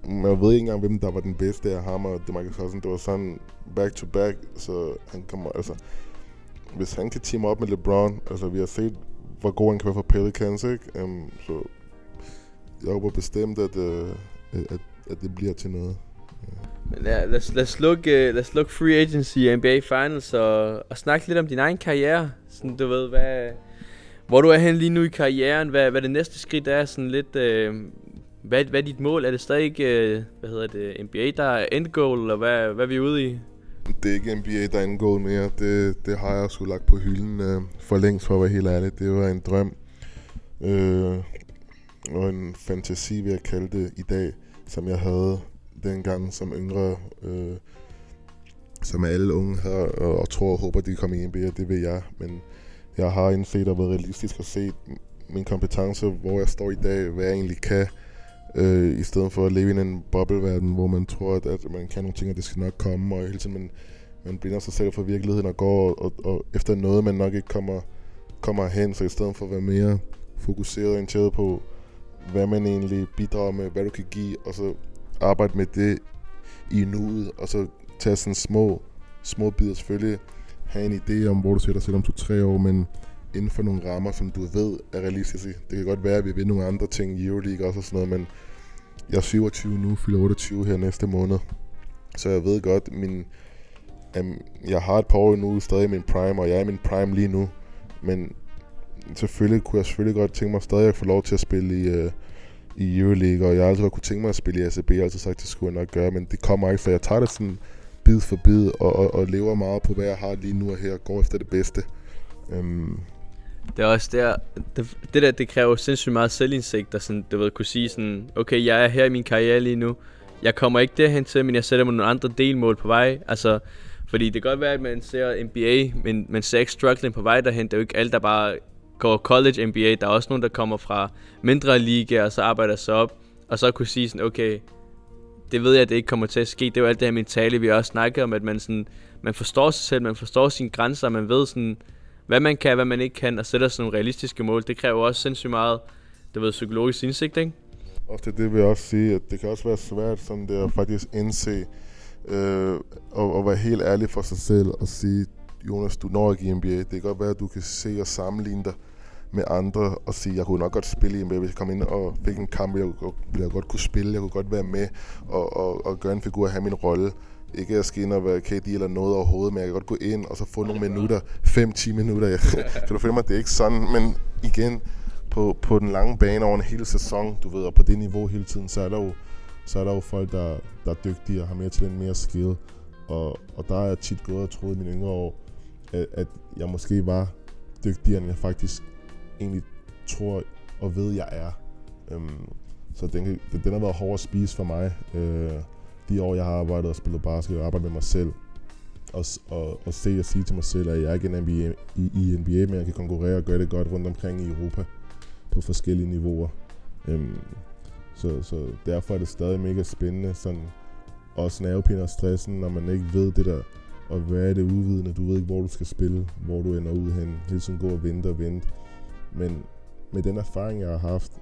Man ved ikke engang, hvem der var den bedste af ham og DeMarcus Cousins. Det var sådan back-to-back, så han kommer... Altså, hvis han kan team op med LeBron, altså vi har set, hvor god han kan være for Pelicans, ikke? Øhm, så jeg håber bestemt, at, øh, at, at det bliver til noget. Men ja, lad, os, øh, lad, os lukke, lad os lukke free agency i NBA Finals og, og snakke lidt om din egen karriere. Sådan, du ved, hvad, hvor du er hen lige nu i karrieren, hvad, hvad det næste skridt er, sådan lidt, øh, hvad, hvad er dit mål? Er det stadig, øh, hvad hedder det, NBA, der er end goal, eller hvad, hvad er vi ude i? Det er ikke NBA, der er end goal mere. Det, det har jeg sgu lagt på hylden øh, for længst, for at være helt ærlig. Det var en drøm. øh, og en fantasi, vil jeg kalde det i dag, som jeg havde dengang som yngre, øh, som alle unge her, og, og tror og håber, de kommer i NBA, det vil jeg. Men jeg har indset og været realistisk og set min kompetence, hvor jeg står i dag, hvad jeg egentlig kan, øh, i stedet for at leve i en bobleverden, hvor man tror, at, at man kan nogle ting, og det skal nok komme, og hele tiden man, man binder sig selv for virkeligheden og går og, og, og efter noget, man nok ikke kommer, kommer hen, så i stedet for at være mere fokuseret og orienteret på, hvad man egentlig bidrager med, hvad du kan give, og så arbejde med det i nuet, og så tage sådan små, små bidder selvfølgelig, have en idé om, hvor du ser dig selv om to-tre år, men inden for nogle rammer, som du ved er realistiske. Det kan godt være, at vi vil nogle andre ting i Euroleague også og sådan noget, men jeg er 27 nu, fylder 28 her næste måned. Så jeg ved godt, min, um, jeg har et par år nu stadig i min prime, og jeg er i min prime lige nu. Men selvfølgelig kunne jeg selvfølgelig godt tænke mig stadig at få lov til at spille i, uh, i Euroleague, og jeg har altid godt kunne tænke mig at spille i ACB, jeg har altid sagt, at det skulle jeg nok gøre, men det kommer ikke, for jeg tager det sådan bid for bid, og, og, og lever meget på, hvad jeg har lige nu og her, og går efter det bedste. Øhm. det er også der, det, det der, det kræver sindssygt meget selvindsigt, og sådan, du ved, kunne sige sådan, okay, jeg er her i min karriere lige nu, jeg kommer ikke derhen til, men jeg sætter mig nogle andre delmål på vej, altså, fordi det kan godt være, at man ser NBA, men man ser ikke struggling på vej derhen, det er jo ikke alt, der bare går college NBA, der er også nogen, der kommer fra mindre ligaer, og så arbejder sig op, og så kunne sige sådan, okay, det ved jeg, at det ikke kommer til at ske. Det er jo alt det her mentale, vi også snakker om, at man, sådan, man forstår sig selv, man forstår sine grænser, man ved sådan, hvad man kan, hvad man ikke kan, og sætter sådan nogle realistiske mål. Det kræver også sindssygt meget, det ved, psykologisk indsigt, ikke? Og det, det vil jeg også sige, at det kan også være svært sådan der at faktisk indse, øh, og, og være helt ærlig for sig selv og sige, Jonas, du når ikke i NBA. Det kan godt være, at du kan se og sammenligne dig med andre og sige, jeg kunne nok godt spille i NBA, hvis jeg kom ind og fik en kamp, jeg ville jeg godt kunne spille, jeg kunne godt være med og, og, og gøre en figur og have min rolle. Ikke at skal ind og være KD eller noget overhovedet, men jeg kan godt gå ind og så få nogle minutter, 5-10 minutter. kan du følge mig? Det er ikke sådan, men igen, på, på den lange bane over en hel sæson, du ved, og på det niveau hele tiden, så er der jo, så er der jo folk, der, der er dygtige og har mere til mere skill. Og, og der er jeg tit gået og troet i mine yngre år, at, at jeg måske var dygtigere, end jeg faktisk egentlig tror og ved, jeg er. Øhm, så den, den har været hård at spise for mig. Øh, de år, jeg har arbejdet og spillet basket og arbejdet med mig selv. Og, og, og se og sige til mig selv, at jeg er ikke en NBA, i, i NBA, men jeg kan konkurrere og gøre det godt rundt omkring i Europa på forskellige niveauer. Øhm, så, så derfor er det stadig mega spændende. Sådan, også nervepinde og stressen, når man ikke ved det der, og hvad er det udvidende, du ved ikke, hvor du skal spille, hvor du ender ud hen, hele tiden gå og vente og vente. Men med den erfaring, jeg har haft,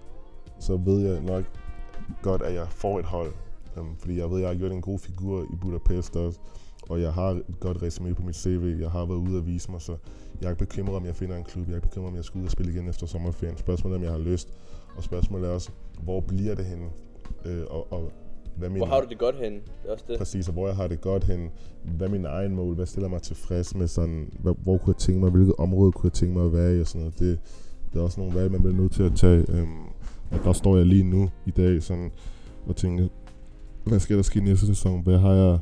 så ved jeg nok godt, at jeg får et hold. Um, fordi jeg ved, at jeg har gjort en god figur i Budapest også. Og jeg har et godt resume på mit CV. Jeg har været ude at vise mig, så jeg er ikke bekymret, om jeg finder en klub. Jeg er ikke bekymret, om jeg skal ud og spille igen efter sommerferien. Spørgsmålet er, om jeg har lyst. Og spørgsmålet er også, hvor bliver det henne? Øh, og, og hvad min, hvor har du det godt hen? Det er også det. Præcis, og hvor jeg har det godt hen. Hvad er min egen mål? Hvad stiller mig tilfreds med? Sådan, hvor, hvor kunne jeg tænke mig? Hvilket område kunne jeg tænke mig at være i? Og sådan noget. Det, det er også nogle valg, man bliver nødt til at tage. Øhm, og der står jeg lige nu i dag sådan, og tænker, hvad skal der ske næste sæson? Hvad har jeg,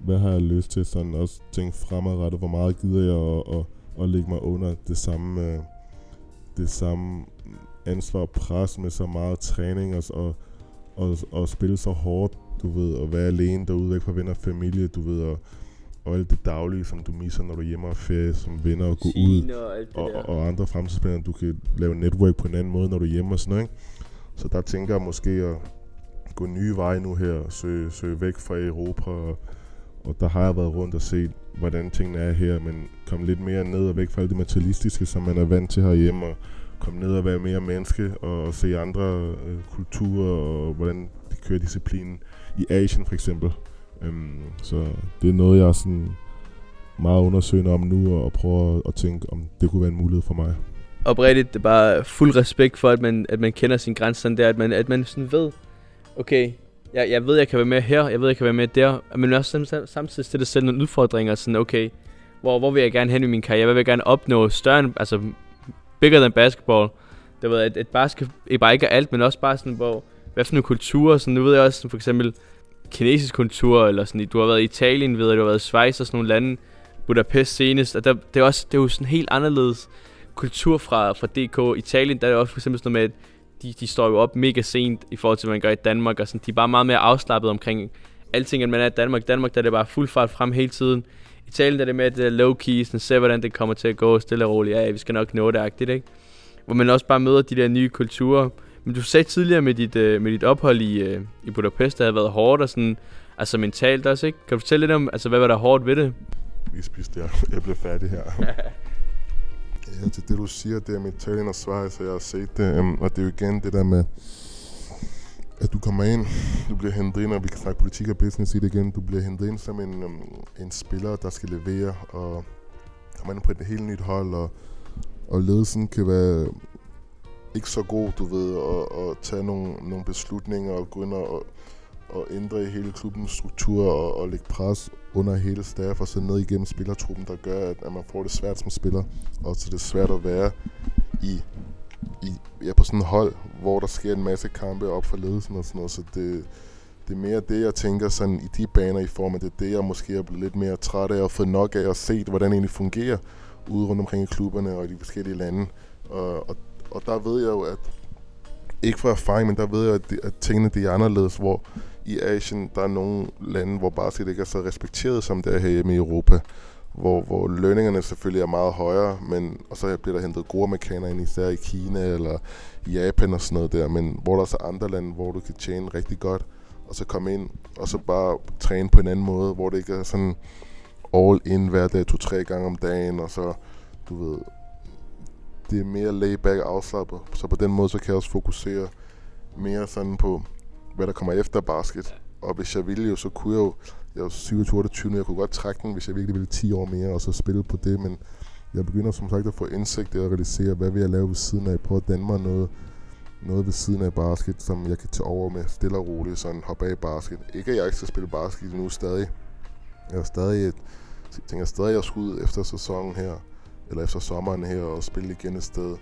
hvad har jeg lyst til? Sådan også tænke fremadrettet, hvor meget gider jeg at, at, at lægge mig under det samme, øh, det samme ansvar og pres med så meget træning og, og, og, og spille så hårdt, du ved, og være alene derude væk fra venner og familie, du ved, og, og alt det daglige, som du misser, når du er hjemme og ferie, som venner og gå ud, og, og, og andre fremtidsplaner, du kan lave network på en anden måde, når du er hjemme og sådan noget, ikke? Så der tænker jeg måske at gå nye veje nu her, søge, søge væk fra Europa, og, og der har jeg været rundt og set, hvordan tingene er her, men komme lidt mere ned og væk fra alt det materialistiske, som man er vant til herhjemme, og komme ned og være mere menneske, og, og se andre øh, kulturer, og hvordan de kører disciplinen i Asien for eksempel. Øhm, så det er noget, jeg sådan meget undersøgende om nu, og prøver at tænke, om det kunne være en mulighed for mig. Oprigtigt, det er bare fuld respekt for, at man, at man kender sin grænse sådan der, at man, at man sådan ved, okay, jeg, jeg ved, jeg kan være med her, jeg ved, jeg kan være med der, men også samtidig stille selv nogle udfordringer, sådan okay, hvor, hvor vil jeg gerne hen i min karriere, hvad vil jeg gerne opnå større end, altså bigger than basketball. Det ved, at, at basket ikke bare ikke er alt, men også bare sådan, hvor, hvad for nogle kulturer, sådan, nu ved jeg også, sådan, for eksempel kinesisk kultur, eller sådan, du har været i Italien, ved du har været i Schweiz og sådan nogle lande, Budapest senest, og der, det, er også, det er jo sådan helt anderledes kultur fra, fra DK. Italien, der er det også for eksempel sådan noget med, at de, de står jo op mega sent i forhold til, hvad man gør i Danmark, og sådan, de er bare meget mere afslappet omkring alting, end man er i Danmark. Danmark, der er det bare fuld fart frem hele tiden. Italien, der er det med, at det er low key, sådan, se hvordan det kommer til at gå stille og roligt. Ja, vi skal nok nå det, agtigt, ikke? Hvor man også bare møder de der nye kulturer. Men du sagde tidligere med dit, uh, med dit ophold i, uh, i Budapest, der havde været hårdt og sådan, altså mentalt også, ikke? Kan du fortælle lidt om, altså hvad var der hårdt ved det? Vi spiste der. Jeg blev færdig her. ja, til det du siger, det er med Italien og Sverige, så jeg har set det. Um, og det er jo igen det der med, at du kommer ind, du bliver hentet ind, og vi kan snakke politik og business i det igen. Du bliver hentet ind som en, um, en spiller, der skal levere, og kommer ind på et helt nyt hold, og, og ledelsen kan være ikke så god, du ved, at, at tage nogle, nogle beslutninger og gå ind og, og ændre i hele klubbens struktur og, og lægge pres under hele staff og så ned igennem spillertruppen, der gør, at, at man får det svært som spiller, og så det er svært at være i, i ja, på sådan et hold, hvor der sker en masse kampe op for ledelsen og sådan noget, så det, det er mere det, jeg tænker sådan i de baner i form af det, det jeg måske er blevet lidt mere træt af og fået nok af at se, hvordan det egentlig fungerer ude rundt omkring i klubberne og i de forskellige lande. Og, og, og der ved jeg jo, at ikke fra erfaring, men der ved jeg, at, de, at tingene de er anderledes, hvor i Asien, der er nogle lande, hvor basket ikke er så respekteret, som det er hjemme i Europa. Hvor, hvor lønningerne selvfølgelig er meget højere, men, og så bliver der hentet gode amerikanere ind, især i Kina eller Japan og sådan noget der, men hvor der er så andre lande, hvor du kan tjene rigtig godt, og så komme ind, og så bare træne på en anden måde, hvor det ikke er sådan all in hver dag, to-tre gange om dagen, og så, du ved, det er mere layback afslappet. Så på den måde, så kan jeg også fokusere mere sådan på, hvad der kommer efter basket. Og hvis jeg ville jo, så kunne jeg jo, jeg er 27 28 jeg kunne godt trække den, hvis jeg virkelig ville 10 år mere, og så spille på det, men jeg begynder som sagt at få indsigt i at realisere, hvad vil jeg lave ved siden af, prøve at danne mig noget, noget ved siden af basket, som jeg kan tage over med stille og roligt, sådan hoppe af basket. Ikke at jeg ikke skal spille basket nu stadig. Jeg er stadig et, jeg tænker stadig, at jeg skal ud efter sæsonen her, eller efter sommeren her, og spille igen et sted.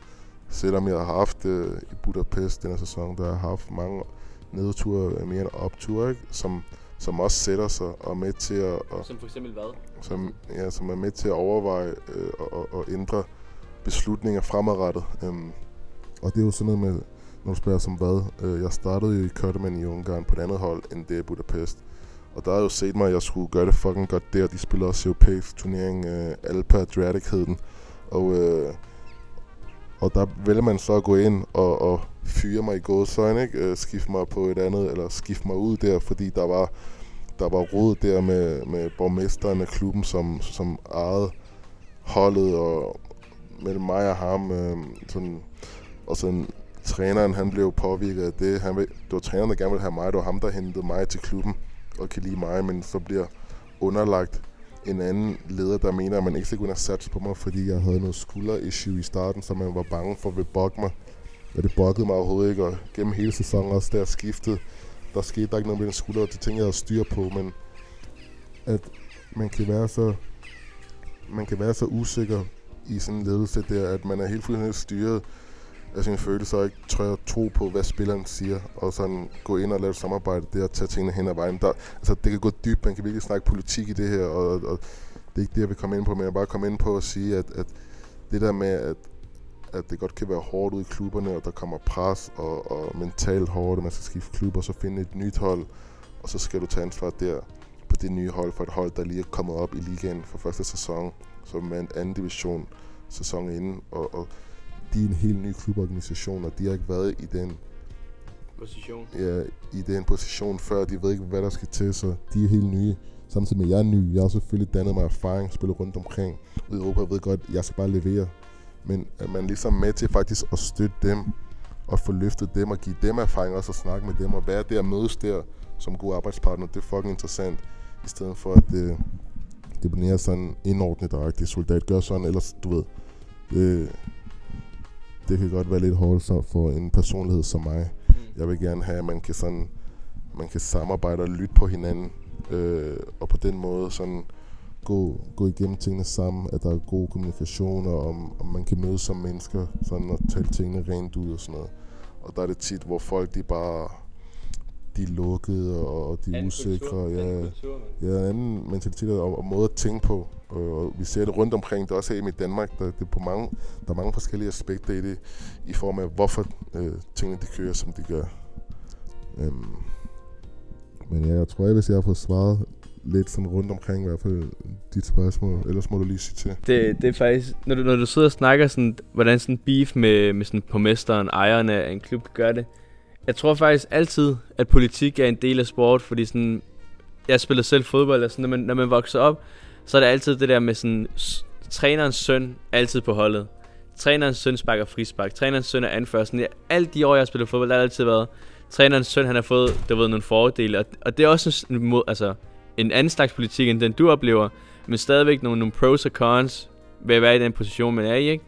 Selvom jeg har haft øh, i Budapest denne sæson, der har haft mange nedture mere en optur, ikke? Som, som også sætter sig og er med til at... Og, som for eksempel hvad? Som, ja, som er med til at overveje øh, og, og ændre beslutninger fremadrettet. Um, og det er jo sådan noget med, når du spørger som hvad. Øh, jeg startede jo i Køtterman i Ungarn på et andet hold end det i Budapest. Og der har jo set mig, at jeg skulle gøre det fucking godt der. De spiller også europæisk turnering, øh, Alpa Adriatic hed den. Og, øh, og der vælger man så at gå ind og, og fyre mig i gåsøjne, ikke? Øh, skifte mig på et andet, eller skifte mig ud der, fordi der var, der var råd der med, med borgmesteren af klubben, som, som ejede holdet, og mellem mig og ham, øh, sådan, og sådan træneren, han blev påvirket af det. Han, det var træneren, der gerne ville have mig, det var ham, der hentede mig til klubben og kan lide mig, men så bliver underlagt en anden leder, der mener, at man ikke skal kunne have sat på mig, fordi jeg havde noget skulder-issue i starten, så man var bange for at vil bogge mig. Og det boggede mig overhovedet ikke, og gennem hele sæsonen også, der skiftede, der skete der ikke noget med den skulder, og det tænkte jeg at styre på, men at man kan være så man kan være så usikker i sådan en ledelse der, at man er helt fuldstændig styret af sine følelser og ikke tør at tro på, hvad spilleren siger, og sådan gå ind og lave et samarbejde der og tage tingene hen ad vejen. Der, altså, det kan gå dybt, man kan virkelig snakke politik i det her, og, og det er ikke det, jeg vil komme ind på, men jeg vil bare komme ind på at sige, at, at det der med, at, at det godt kan være hårdt ud i klubberne, og der kommer pres og, og mentalt hårdt, og man skal skifte klub, og så finde et nyt hold, og så skal du tage ansvar der på det nye hold, for et hold, der lige er kommet op i ligaen for første sæson, som er en anden division sæson inden, og, og de er en helt ny kluborganisation, og de har ikke været i den position. Ja, i den position før. De ved ikke, hvad der skal til, så de er helt nye. Samtidig med, at jeg er ny. Jeg har selvfølgelig dannet mig erfaring, spillet rundt omkring. I Europa jeg ved godt, at jeg skal bare levere. Men at man ligesom med til faktisk at støtte dem, og få løftet dem, og give dem erfaring også at snakke med dem, og være der og mødes der som gode arbejdspartner, det er fucking interessant. I stedet for, at det, det bliver sådan indordnet det soldat gør sådan, ellers du ved, det, det kan godt være lidt hårdt for en personlighed som mig. Mm. Jeg vil gerne have, at man kan sådan, man kan samarbejde og lytte på hinanden, øh, og på den måde sådan gå, gå igennem tingene sammen, at der er god kommunikation, og om, om man kan mødes som mennesker, sådan og tale tingene rent ud og sådan noget. Og der er det tit, hvor folk de bare de er lukkede og de er usikre. Kultur, ja, anden kultur, ja, anden mentalitet og, og måde at tænke på. Og vi ser det rundt omkring, det er også i Danmark, der, det er på mange, der er mange forskellige aspekter i det, i form af hvorfor øh, tingene de kører, som de gør. Øhm, men ja, jeg tror, jeg, hvis jeg har fået svaret lidt sådan rundt omkring i hvert fald dit spørgsmål. Ellers må du lige sige til. Det, det er faktisk, når du, når du sidder og snakker sådan, hvordan sådan beef med, med sådan på mesteren, ejerne af en klub gør det. Jeg tror faktisk altid, at politik er en del af sport, fordi sådan, jeg spiller selv fodbold, og sådan, når, man, når man vokser op, så er det altid det der med sådan, trænerens søn altid på holdet. Trænerens søn sparker frispark, trænerens søn er anfører. Sådan, alt de år, jeg har spillet fodbold, der har altid været, trænerens søn, han har fået, der ved, nogle fordele, og, og det er også en, mod, altså, en anden slags politik, end den du oplever, men stadigvæk nogle, nogle pros og cons ved at være i den position, man er i, ikke?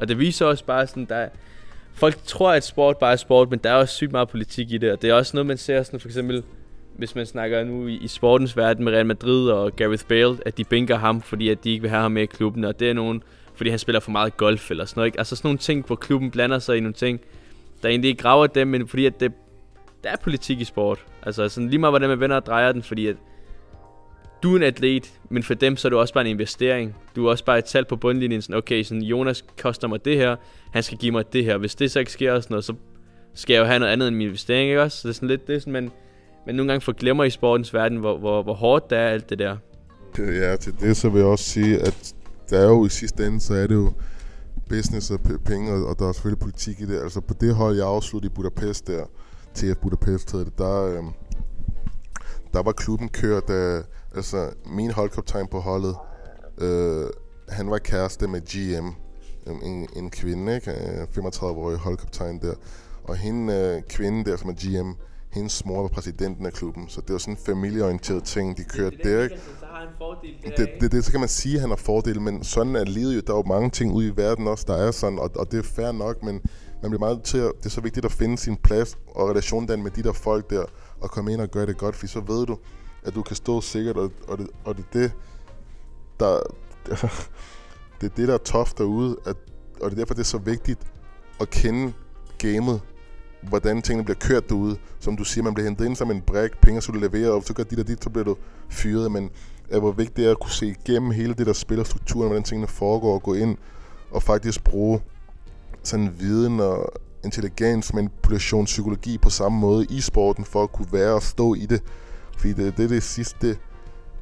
Og det viser også bare sådan, der folk tror, at sport bare er sport, men der er også sygt meget politik i det, og det er også noget, man ser sådan for eksempel, hvis man snakker nu i, i sportens verden med Real Madrid og Gareth Bale, at de binker ham, fordi at de ikke vil have ham med i klubben, og det er nogen, fordi han spiller for meget golf eller sådan noget, ikke? Altså sådan nogle ting, hvor klubben blander sig i nogle ting, der egentlig ikke graver dem, men fordi at det, der er politik i sport. Altså sådan lige meget, hvordan man vender og drejer den, fordi at du er en atlet, men for dem så er du også bare en investering. Du er også bare et tal på bundlinjen, sådan, okay, sådan, Jonas koster mig det her, han skal give mig det her. Hvis det så ikke sker sådan noget, så skal jeg jo have noget andet end min investering, ikke også? Så det er sådan lidt, det er sådan, man, men nogle gange forglemmer i sportens verden, hvor, hvor, hvor hårdt det er alt det der. Øh, ja, til det så vil jeg også sige, at der er jo i sidste ende, så er det jo business og penge, og der er selvfølgelig politik i det. Altså på det hold, jeg afsluttede i Budapest der, TF Budapest hedder det, der, øh, der var klubben kørt af altså min holdkaptajn på holdet, øh, han var kæreste med GM, øhm, en, en kvinde, ikke? Øh, 35-årig holdkaptajn der. Og hende, øh, kvinden der, som er GM, hendes mor var præsidenten af klubben, så det var sådan en familieorienteret ting, de kørte har han fordel der, det, det, det, så kan man sige, at han har fordel, men sådan er livet jo. Der er jo mange ting ude i verden også, der er sådan, og, og det er fair nok, men man bliver meget til at, det er så vigtigt at finde sin plads og relation med de der folk der, og komme ind og gøre det godt, for så ved du, at du kan stå sikkert, og, og, det, og det er det, der, det er det, der er tough derude, at, og det er derfor, det er så vigtigt at kende gamet, hvordan tingene bliver kørt derude. Som du siger, man bliver hentet ind som en bræk, penge skulle du leverer, og så gør dit og dit, så bliver du fyret. Men er, hvor vigtigt det er at kunne se igennem hele det, der spiller strukturen, hvordan tingene foregår, og gå ind og faktisk bruge sådan viden og intelligens, manipulation, psykologi på samme måde i sporten, for at kunne være og stå i det fordi det, det det sidste,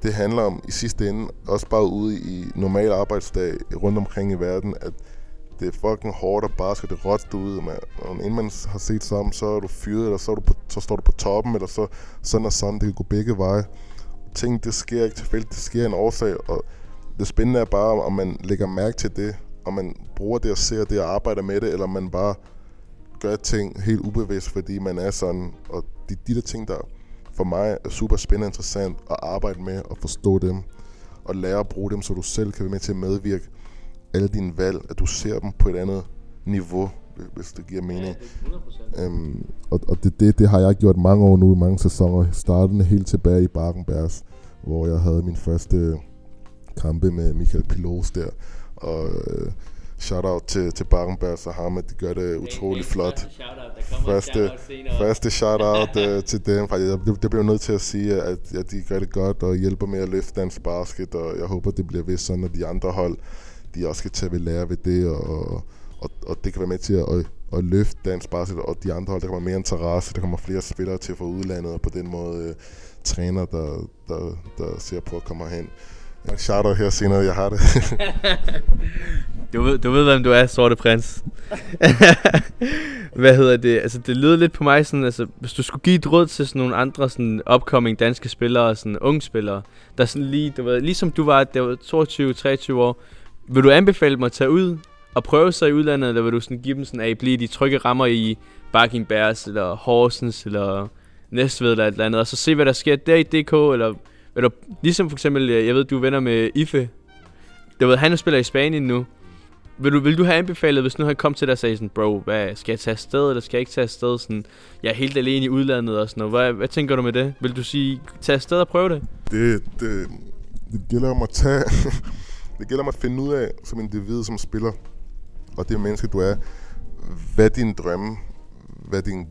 det handler om i sidste ende, også bare ude i normal arbejdsdag rundt omkring i verden, at det er fucking hårdt at bare skal det råt ud, mand. Og inden man har set sammen, så er du fyret, eller så, er du på, så står du på toppen, eller så sådan og sådan, det kan gå begge veje. Ting, det sker ikke tilfældigt, det sker en årsag, og det spændende er bare, om man lægger mærke til det, om man bruger det og ser det og arbejder med det, eller man bare gør ting helt ubevidst, fordi man er sådan, og de, de der ting, der for mig er super spændende og interessant at arbejde med og forstå dem. Og lære at bruge dem, så du selv kan være med til at medvirke alle dine valg, at du ser dem på et andet niveau, hvis det giver mening. Ja, øhm, og og det, det, det har jeg gjort mange år nu, i mange sæsoner. Startende helt tilbage i Barkenbergs, hvor jeg havde min første kampe med Michael Pilos der. Og øh, Shout-out til, til Barenberg og ham, at de gør det utrolig flot. Første, første shout-out uh, til dem. Det, det bliver nødt til at sige, at, at de gør det godt og hjælper med at løfte dansk basket, og jeg håber, det bliver ved sådan, at de andre hold, de også skal tage ved lære ved det, og, og, og det kan være med til at, at, at løfte dansk basket, og de andre hold, der kommer mere interesse, der kommer flere spillere til fra udlandet, og på den måde øh, træner, der, der, der ser på at komme hen. Jeg shout her senere, jeg har det. du, ved, du ved, hvem du er, Sorte Prins. Hvad hedder det? Altså, det lyder lidt på mig sådan, altså, hvis du skulle give et råd til sådan nogle andre sådan upcoming danske spillere, sådan unge spillere, der sådan lige, du ved, ligesom du var, der var 22-23 år, vil du anbefale dem at tage ud og prøve sig i udlandet, eller vil du sådan give dem sådan, at blive de trygge rammer i Barking Bears, eller Horsens, eller Næstved, eller et eller andet, og så se, hvad der sker der i DK, eller Eller ligesom for eksempel, jeg ved, du er venner med Ife. Du ved, han spiller i Spanien nu. Vil du, vil du have anbefalet, hvis nu han kom til dig og sagde sådan, bro, hvad, skal jeg tage afsted, eller skal jeg ikke tage afsted? Sådan, jeg er helt alene i udlandet og sådan noget. Hvad, hvad tænker du med det? Vil du sige, tage afsted og prøve det? Det, det, det gælder om at tage... det gælder om at finde ud af, som individ, som spiller, og det menneske, du er, hvad din drømme, hvad din,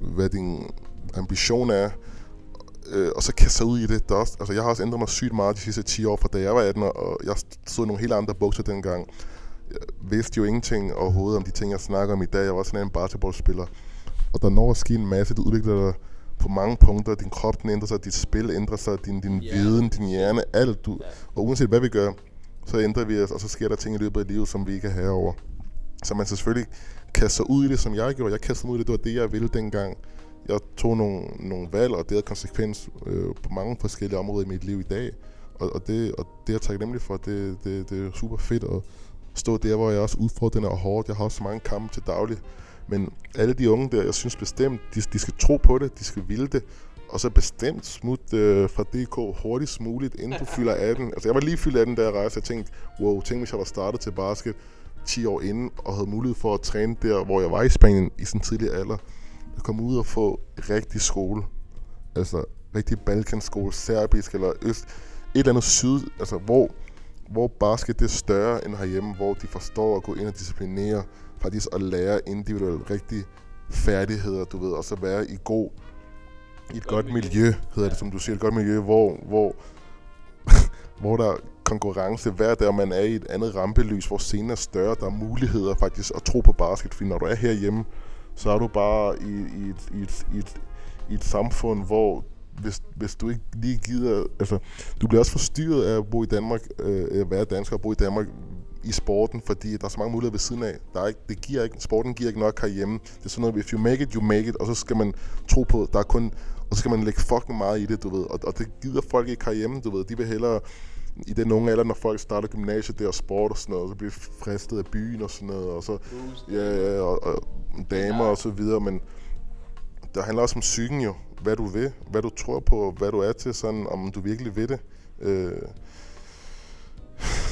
hvad din ambition er, øh, og så kaste sig ud i det. Der er også, altså, jeg har også ændret mig sygt meget de sidste 10 år, fra da jeg var 18, og jeg stod nogle helt andre bukser dengang. Jeg vidste jo ingenting overhovedet om de ting, jeg snakker om i dag. Jeg var sådan en basketballspiller. Og der når at ske en masse, du udvikler dig på mange punkter. Din krop den ændrer sig, dit spil ændrer sig, din, din Ja. viden, din hjerne, alt. Du, og uanset hvad vi gør, så ændrer vi os, og så sker der ting i løbet af livet, som vi ikke er herover. Så man selvfølgelig kaste sig ud i det, som jeg gjorde. Jeg kastede mig ud i det, det var det, jeg ville dengang. Jeg tog nogle, nogle valg, og det havde konsekvens øh, på mange forskellige områder i mit liv i dag. Og, og, det, og det er jeg taknemmelig for. Det, det, det er super fedt at stå der, hvor jeg også udfordrende og hårdt. Jeg har også så mange kampe til daglig. Men alle de unge der, jeg synes bestemt, de, de skal tro på det, de skal ville det. Og så bestemt smut øh, fra DK hurtigst muligt, inden du fylder 18. Altså jeg var lige fyldt 18, da jeg rejste. Jeg tænkte, wow, tænk hvis jeg var startet til basket 10 år inden, og havde mulighed for at træne der, hvor jeg var i Spanien i sådan en tidlig alder. At komme ud og få rigtig skole. Altså rigtig balkanskole, serbisk eller øst. Et eller andet syd, altså hvor, hvor basket det er større end herhjemme, hvor de forstår at gå ind og disciplinere, faktisk at lære individuelle rigtige færdigheder, du ved, og så være i god i et godt miljø, hedder det, som du siger, et godt miljø, hvor, hvor, hvor der er konkurrence hver dag, og man er i et andet rampelys, hvor scenen er større, der er muligheder faktisk at tro på basket, fordi når du er herhjemme, så er du bare i, i, et, i, et, i, et, i et samfund, hvor hvis, hvis du ikke lige gider, altså, du bliver også forstyrret af at bo i Danmark, øh, at være dansker og bo i Danmark i sporten, fordi der er så mange muligheder ved siden af. Der er ikke, det giver ikke, sporten giver ikke nok herhjemme. Det er sådan noget, if you make it, you make it, og så skal man tro på, der er kun, og så skal man lægge fucking meget i det, du ved. Og, og det gider folk ikke herhjemme, du ved. De vil hellere, i den unge alder, når folk starter gymnasiet der og sport og sådan noget, så bliver fristet af byen og sådan noget, og så, ja, ja, og, og damer og så videre, men der handler også om psyken jo, hvad du vil, hvad du tror på, hvad du er til, sådan om du virkelig vil det. Øh,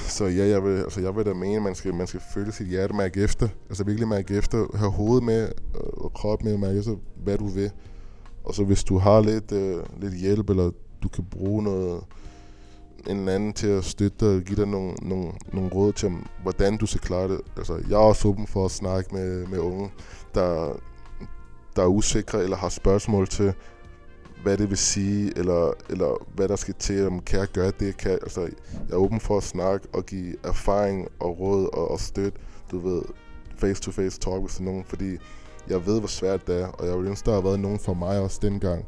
så ja, jeg vil, altså jeg vil da mene, at man skal, man skal føle sit hjerte mærke efter. Altså virkelig mærke efter, have hovedet med øh, og krop med, mærke efter, hvad du vil. Og så hvis du har lidt, øh, lidt hjælp, eller du kan bruge noget, en eller anden til at støtte dig og give dig nogle, nogle, nogle råd til, hvordan du skal klare det. Altså, jeg er også åben for at snakke med, med unge, der, der er usikre eller har spørgsmål til, hvad det vil sige, eller, eller hvad der skal til, om kan jeg gøre det, kan jeg, altså, jeg er åben for at snakke og give erfaring og råd og, og støtte, du ved, face-to-face talk med sådan nogen, fordi jeg ved, hvor svært det er, og jeg vil ønske, der har været nogen for mig også dengang,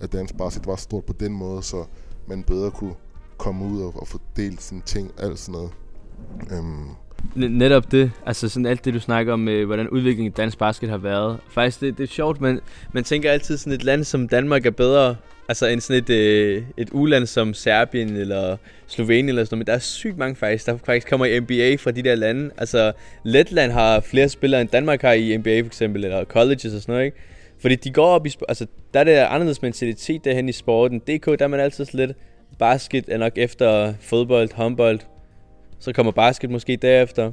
at dansk basket var stort på den måde, så man bedre kunne komme ud og, og få delt sine ting, alt sådan noget. Øhm, netop det, altså sådan alt det du snakker om, øh, hvordan udviklingen i dansk basket har været. Faktisk det, det er sjovt, men man tænker altid sådan et land som Danmark er bedre, altså end sådan et, øh, et uland som Serbien eller Slovenien eller sådan noget, men der er sygt mange faktisk, der faktisk kommer i NBA fra de der lande. Altså Letland har flere spillere end Danmark har i NBA for eksempel, eller colleges og sådan noget, ikke? Fordi de går op i, altså der er det anderledes mentalitet derhen i sporten. DK, der er man altid lidt, basket er nok efter fodbold, håndbold, så kommer basket måske derefter.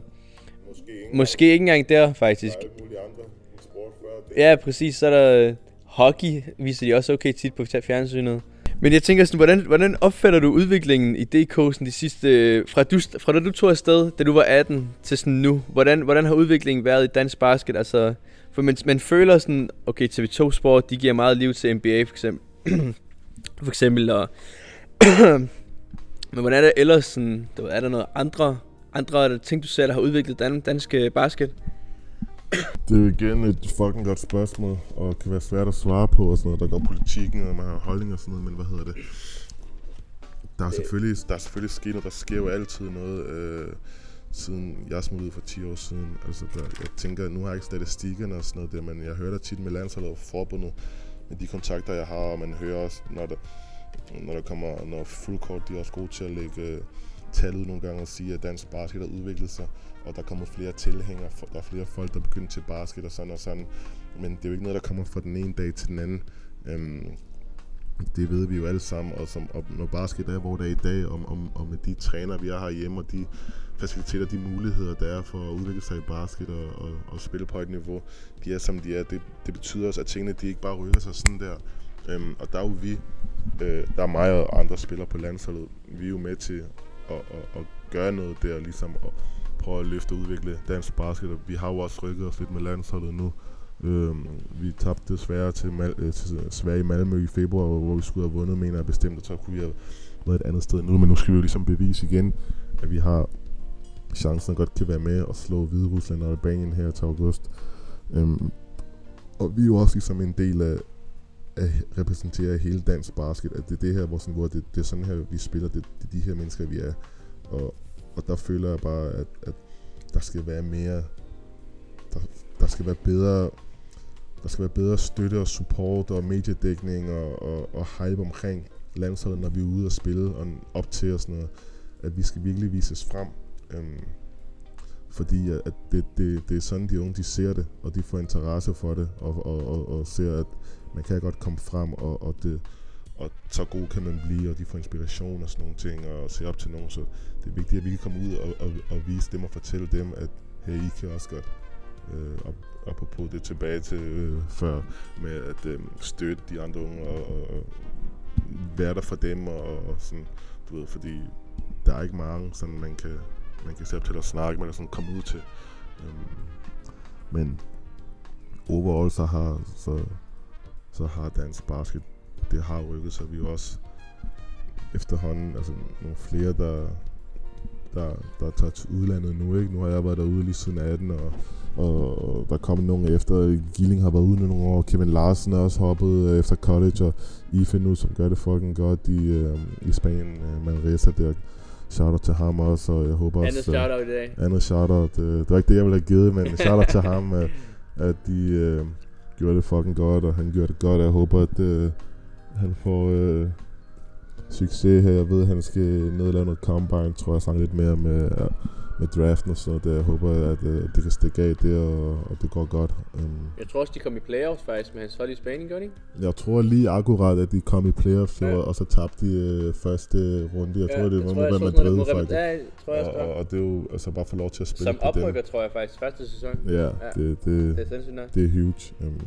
måske ikke Måske ikke engang der, faktisk. alle mulige andre sport før det. Ja, præcis. Så er der øh, hockey, viser de også okay tit på fjernsynet. Men jeg tænker sådan, hvordan, hvordan opfatter du udviklingen i DK sådan de sidste... Øh, fra, du, fra da du tog afsted, da du var 18, til sådan nu. Hvordan, hvordan har udviklingen været i dansk basket? Altså, for man, man føler sådan, okay, TV2 Sport, de giver meget liv til NBA for eksempel. for eksempel, og... Men hvordan er det ellers sådan, der, er der noget andre, andre ting, du ser, der har udviklet dan, dansk øh, basket? Det er jo igen et fucking godt spørgsmål, og kan være svært at svare på og sådan noget. Der går politikken, og man har holdning og sådan noget, men hvad hedder det? Der er selvfølgelig, der er selvfølgelig sket noget, der sker jo altid noget, øh, siden jeg smuttede for 10 år siden. Altså, der, jeg tænker, nu har jeg ikke statistikkerne og sådan noget der, men jeg hører der tit med landsholdet og forbundet, med de kontakter, jeg har, og man hører også, når der, når der kommer, når fullcourt, de er også gode til at lægge øh, tal ud nogle gange og sige, at dansk basket har udviklet sig, og der kommer flere tilhængere, for- der er flere folk, der begynder til basket og sådan og sådan. Men det er jo ikke noget, der kommer fra den ene dag til den anden. Øhm, det ved vi jo alle sammen, og, som, og når basket er, hvor det er i dag, og, og, og med de træner, vi har herhjemme, og de faciliteter, de muligheder, der er for at udvikle sig i basket og, og, og spille på et niveau, de er som de er. Det, det betyder også, at tingene de ikke bare rykker sig sådan der. Øhm, og der er jo vi, øh, der er mig og andre spillere på landsholdet, vi er jo med til at, at, at gøre noget der, ligesom at prøver at løfte og udvikle dansk basket. Vi har jo også rykket os lidt med landsholdet nu. Øhm, vi tabte desværre til, Mal- øh, til Sverige i Malmø i februar, hvor vi skulle have vundet, mener jeg bestemt, og så kunne vi have været et andet sted nu. Men nu skal vi jo ligesom bevise igen, at vi har chancen godt kan være med og slå Hvide Rusland og Albanien her til august. Øhm, og vi er jo også ligesom en del af, at repræsentere hele dansk basket, at det er det her, hvor, sådan, hvor det, det er sådan her, vi spiller, det, det er de her mennesker, vi er. Og, og der føler jeg bare, at, at der skal være mere, der, der skal være bedre, der skal være bedre støtte og support og mediedækning og, og, og hype omkring landsholdet, når vi er ude og spille og op til og sådan noget. At vi skal virkelig vises frem. Øhm, fordi at det, det, det er sådan, de unge de ser det, og de får interesse for det, og, og, og, og ser, at man kan godt komme frem, og, og, det, og så god kan man blive, og de får inspiration og sådan nogle ting, og se op til nogen. Så det er vigtigt, at vi kan komme ud og, og, og vise dem og fortælle dem, at hey, I kan også godt. Øh, apropos det tilbage til øh, før, med at øh, støtte de andre unge, og, og, og være der for dem, og, og sådan, du ved, fordi der er ikke mange, sådan man kan, man kan op til at snakke med, og sådan komme ud til. Um, men overall så har, så, så har dansk basket, det har rykket sig. Vi er også efterhånden, altså nogle flere, der, der, der tager til udlandet nu, ikke? Nu har jeg været derude lige siden 18, og, og, og der kommer nogen efter. Gilling har været ude nogle år. Kevin Larsen er også hoppet øh, efter college, og Ife nu, som gør det fucking godt i, øh, i Spanien. Øh, Manresa der Shoutout til ham også, og jeg håber andet også... Andet shoutout i dag. Andet shoutout. Øh, det var ikke det, jeg ville have givet, men shoutout til ham, at, at de øh, gjorde det fucking godt, og han gjorde det godt, jeg håber, at øh, han får øh, succes her. Jeg ved, at han skal ned og lave noget combine, tror jeg, snakke lidt mere med, med draften og så det. Jeg håber, at uh, det kan stikke af det, og, og det går godt. Um, jeg tror også, de kom i playoffs faktisk med hans hold i Spanien, gør de Jeg tror lige akkurat, at de kom i playoffs, ja. og så tabte de uh, første runde. Jeg ja, tror, det var mod Madrid, faktisk. Ja, tror jeg og, og, og, det er jo altså bare få lov til at spille Som oprykker, tror jeg faktisk, første sæson. Ja, ja. Det, det, det, er det er huge. Um,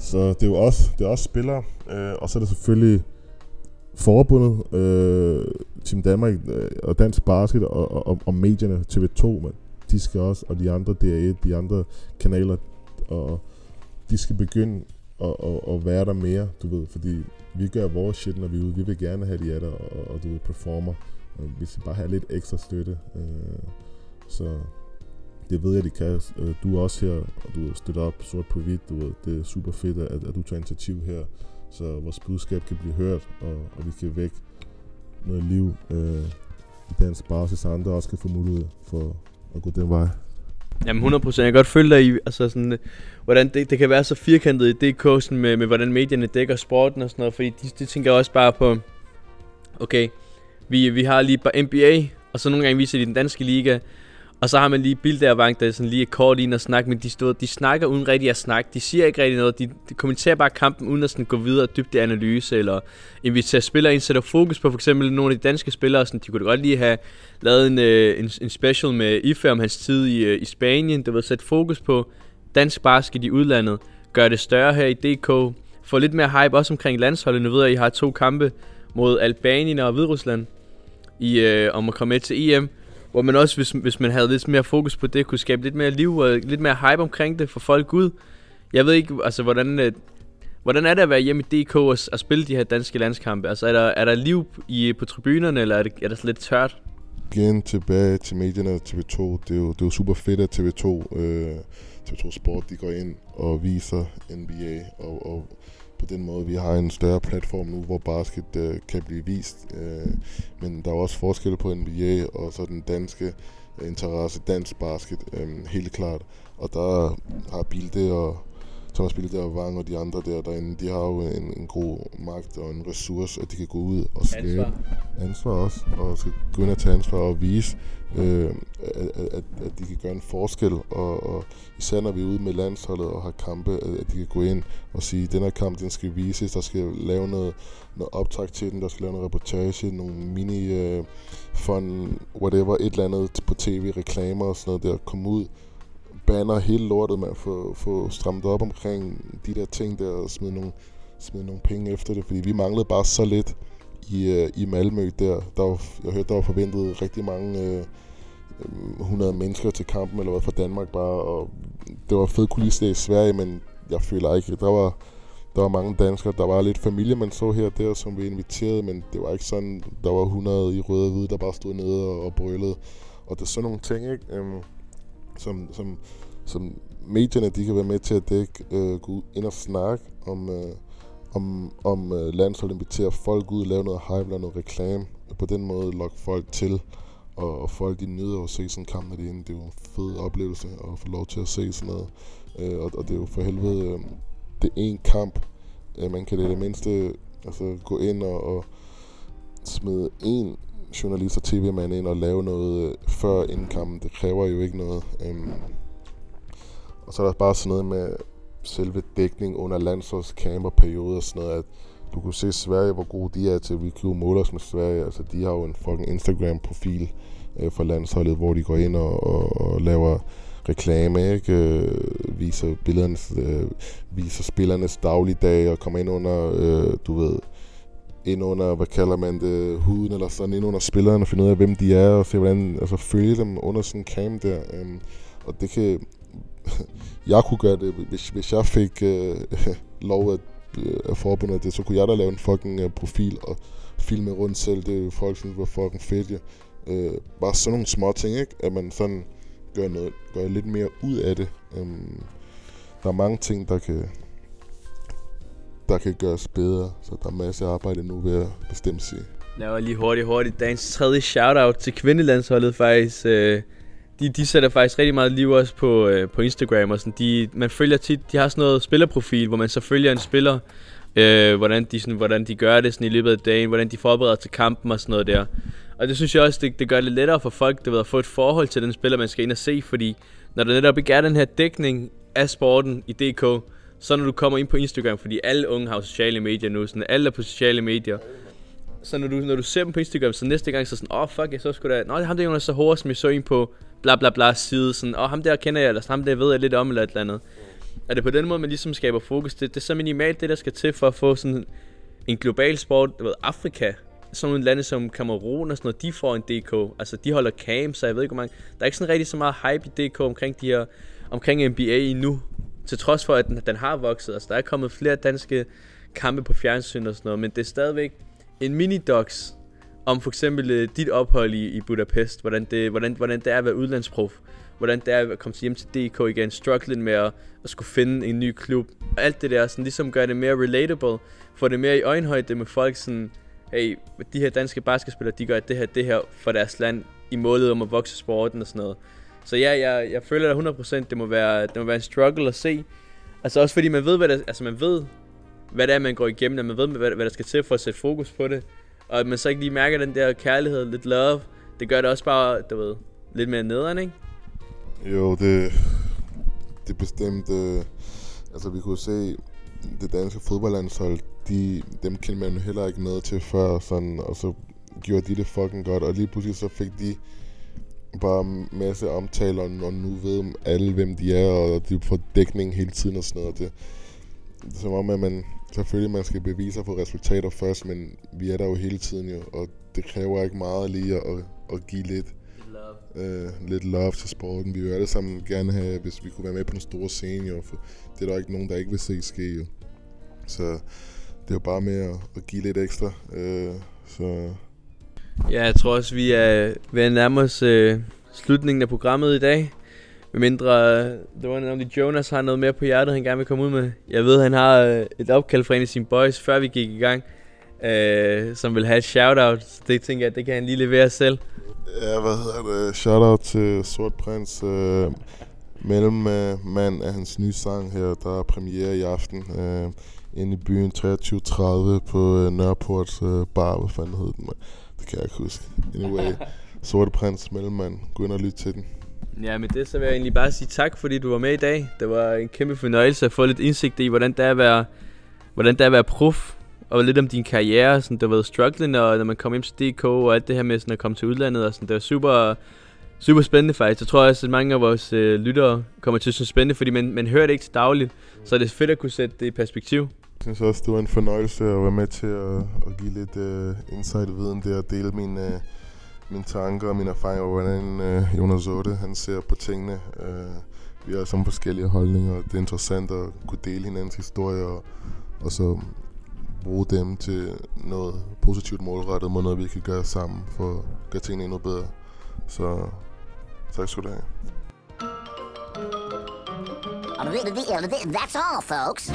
så det er jo også, det er også spillere, øh, og så er det selvfølgelig forbundet, øh, Team Danmark øh, og Dansk Basket og, og, og medierne, TV2, man, de skal også, og de andre DR1, de andre kanaler, og de skal begynde at, at, at være der mere, du ved, fordi vi gør vores shit, når vi er ude. Vi vil gerne have, de er der, og, og du ved, performer. Og vi skal bare have lidt ekstra støtte. Øh, så det ved jeg, de kan. Øh, du er også her, og du støtter op sort på hvidt. Du ved, det er super fedt, at, at du tager initiativ her så vores budskab kan blive hørt, og, og vi kan vække noget liv øh, i dansk basis, så andre også kan få mulighed for at gå den vej. Jamen 100%, jeg kan godt følge dig i, altså sådan, øh, hvordan det, det kan være så firkantet i DK, sådan med, med hvordan medierne dækker sporten og sådan noget, fordi de, de tænker også bare på, okay, vi, vi har lige bare NBA, og så nogle gange viser de den danske liga, og så har man lige Bilderbank, der Vang, sådan lige kort ind og snakke, men de, stod, de snakker uden rigtig at snakke. De siger ikke rigtig noget. De, de kommenterer bare kampen uden at sådan gå videre og dybde analyse, eller invitere spillere ind, sætter fokus på for eksempel nogle af de danske spillere. Sådan, de kunne da godt lige have lavet en, øh, en, en special med Ife om hans tid i, øh, i Spanien. Det var sætte fokus på dansk basket i udlandet. Gør det større her i DK. Få lidt mere hype også omkring landsholdet. Nu ved jeg, at I har to kampe mod Albanien og Hviderusland i, øh, om at komme med til EM. Hvor man også, hvis, hvis man havde lidt mere fokus på det, kunne skabe lidt mere liv og lidt mere hype omkring det for folk ud. Jeg ved ikke, altså hvordan, øh, hvordan er det at være hjemme i DK og, og spille de her danske landskampe? Altså er der, er der liv i, på tribunerne, eller er, det, er det lidt tørt? Igen tilbage til medierne og TV2. Det er jo, det er jo super fedt, at TV2, øh, TV2 Sport de går ind og viser NBA og, og på den måde. Vi har en større platform nu, hvor basket øh, kan blive vist. Øh, men der er også forskel på NBA og så den danske interesse, dansk basket, øh, helt klart. Og der har Bilde og Thomas Bille der, Wang og de andre der derinde, de har jo en, en god magt og en ressource, at de kan gå ud og skabe Ansvar. ansvar også, og skal gå ind og tage ansvar og vise, øh, at, at, at de kan gøre en forskel, og, og især når vi er ude med landsholdet og har kampe, at, at de kan gå ind og sige, at den her kamp, den skal vises, der skal lave noget, noget optag til den, der skal lave noget reportage, nogle mini øh, fun, whatever, et eller andet på tv, reklamer og sådan noget der, komme ud, banner hele lortet med at få, få strammet op omkring de der ting der, og smide nogle, smide nogle penge efter det, fordi vi manglede bare så lidt i, øh, i Malmø der. der var, jeg hørte, der var forventet rigtig mange øh, 100 mennesker til kampen, eller hvad, fra Danmark bare, og det var fed kulisse i Sverige, men jeg føler ikke, der var, der var mange danskere, der var lidt familie, man så her og der, som vi inviterede, men det var ikke sådan, der var 100 i røde og hvide, der bare stod nede og, og brølede. Og det er sådan nogle ting, ikke? Øhm, som, som, som medierne, de kan være med til at dække, øh, gå ind og snakke om, øh, om, om øh, landsholdet inviterer folk ud, lave noget hype, lave noget reklame, og på den måde lokke folk til, og, og folk de nyder at se sådan en kamp med det inde. Det er jo en fed oplevelse at få lov til at se sådan noget, øh, og, og det er jo for helvede, øh, det er en kamp, øh, man kan det, det mindste altså, gå ind og, og smide en journalist og tv-mand ind og lave noget øh, før indkampen. Det kræver jo ikke noget. Øhm, og så er der bare sådan noget med selve dækning under landsholdscamp og periode og sådan noget, at du kunne se Sverige, hvor gode de er til, vi kunne jo måle os med Sverige. Altså, de har jo en fucking Instagram-profil øh, for landsholdet, hvor de går ind og, og, og laver reklame, ikke? Øh, viser, billedernes, øh, viser spillernes dagligdag og kommer ind under, øh, du ved, ind under, hvad kalder man det, huden eller sådan, ind under spillerne og finde ud af, hvem de er, og se, hvordan, altså følge dem under sådan en cam der. Øh, og det kan, jeg kunne gøre det, hvis, hvis jeg fik øh, lov at, øh, at forbundet det, så kunne jeg da lave en fucking øh, profil og filme rundt selv. Det er folk, synes var fucking fedt, ja. Øh, bare sådan nogle små ting, ikke? At man sådan gør, noget, gør lidt mere ud af det. Øhm, der er mange ting, der kan, der kan gøres bedre, så der er masser af arbejde nu, ved at bestemt sige. Laver lige hurtigt, hurtigt. Dagens tredje shoutout til kvindelandsholdet faktisk. Øh, de, de sætter faktisk rigtig meget liv også på, øh, på Instagram og sådan. De, man følger tit, de har sådan noget spillerprofil, hvor man så følger en spiller, øh, hvordan, de, sådan, hvordan de gør det sådan i løbet af dagen, hvordan de forbereder til kampen og sådan noget der. Og det synes jeg også, det, det gør det lettere for folk, det ved at få et forhold til den spiller, man skal ind og se, fordi når der netop ikke er den her dækning af sporten i DK, så når du kommer ind på Instagram, fordi alle unge har sociale medier nu, sådan alle er på sociale medier, så når du, når du ser dem på Instagram, så næste gang så sådan, åh oh, fuck, jeg så skulle da, nå, ham der Jonas så hårdt, som jeg så en på bla bla bla side, sådan, åh, oh, ham der kender jeg, eller sådan, ham der ved jeg lidt om, eller et eller andet. Er det på den måde, man ligesom skaber fokus? Det, det er så minimalt det, der skal til for at få sådan en global sport, du ved, Afrika, sådan nogle lande som Cameroon og sådan noget, de får en DK. Altså, de holder camp, så jeg ved ikke, hvor mange... Der er ikke sådan rigtig så meget hype i DK omkring de her... Omkring NBA endnu. Til trods for, at den, den har vokset. Altså, der er kommet flere danske kampe på fjernsyn og sådan noget. Men det er stadigvæk en mini-docs om for eksempel øh, dit ophold i, i Budapest. Hvordan det, hvordan, hvordan det er at være udlandsprof. Hvordan det er at komme hjem til DK igen. Struggling med at, at skulle finde en ny klub. Alt det der, sådan ligesom gør det mere relatable. Få det mere i øjenhøjde med folk sådan hey, de her danske basketspillere, de gør det her, det her for deres land i målet om at vokse sporten og sådan noget. Så ja, jeg, jeg føler da 100% det må være, det må være en struggle at se. Altså også fordi man ved, hvad der, altså man ved, hvad det er, man går igennem, at man ved, hvad, hvad der skal til for at sætte fokus på det. Og at man så ikke lige mærker den der kærlighed, lidt love, det gør det også bare, du ved, lidt mere nederen, ikke? Jo, det, det er bestemt... Øh, altså, vi kunne se det danske fodboldlandshold, de, dem kendte man jo heller ikke noget til før, sådan, og så gjorde de det fucking godt, og lige pludselig så fik de bare en masse omtaler, og nu ved alle, hvem de er, og de får dækning hele tiden og sådan noget. Det, det som om, at man, selvfølgelig man skal bevise sig få resultater først, men vi er der jo hele tiden jo, og det kræver ikke meget lige at, at, at give lidt Love. øh, lidt love til sporten. Vi vil alle sammen gerne have, hvis vi kunne være med på den store scene, jo, for det er der ikke nogen, der ikke vil se ske, jo. Så det er jo bare med at, at give lidt ekstra. Øh, så Ja, jeg tror også, vi er ved at nærme os øh, slutningen af programmet i dag. Med mindre øh, det var om Jonas har noget mere på hjertet, han gerne vil komme ud med. Jeg ved, han har øh, et opkald fra en af sine boys, før vi gik i gang, øh, som vil have et shout-out. Det tænker jeg, det kan han lige levere selv. ja, hvad hedder det? Shoutout til Sort Prins. Øh, Mellemmand af hans nye sang her, der er premiere i aften. Øh, inde i byen 23.30 på øh, Nørreports øh, bar. Hvad fanden hed den? Det kan jeg ikke huske. Anyway, Sorte Prins, Mellemmand. Gå ind og lyt til den. Ja, med det så vil jeg egentlig bare sige tak, fordi du var med i dag. Det var en kæmpe fornøjelse at få lidt indsigt i, hvordan det er at være, hvordan det er at være prof. Og lidt om din karriere, sådan, du ved, struggling, og når man kom hjem til DK, og alt det her med sådan, at komme til udlandet. Og sådan, det var super, super spændende faktisk. Jeg tror også, at mange af vores øh, lyttere kommer til at synes spændende, fordi man, man hører det ikke til dagligt. Så det er fedt at kunne sætte det i perspektiv. Jeg synes også, det var en fornøjelse at være med til at, at give lidt øh, insight-viden der, og dele mine, øh, mine tanker og mine erfaringer, hvordan øh, Jonas Otte, han ser på tingene. Øh, vi har sådan forskellige holdninger, og det er interessant at kunne dele hinandens historier, og, og så bruge dem til noget positivt målrettet, mod noget vi kan gøre sammen for at gøre tingene endnu bedre. Så tak skal du have. That's all, folks.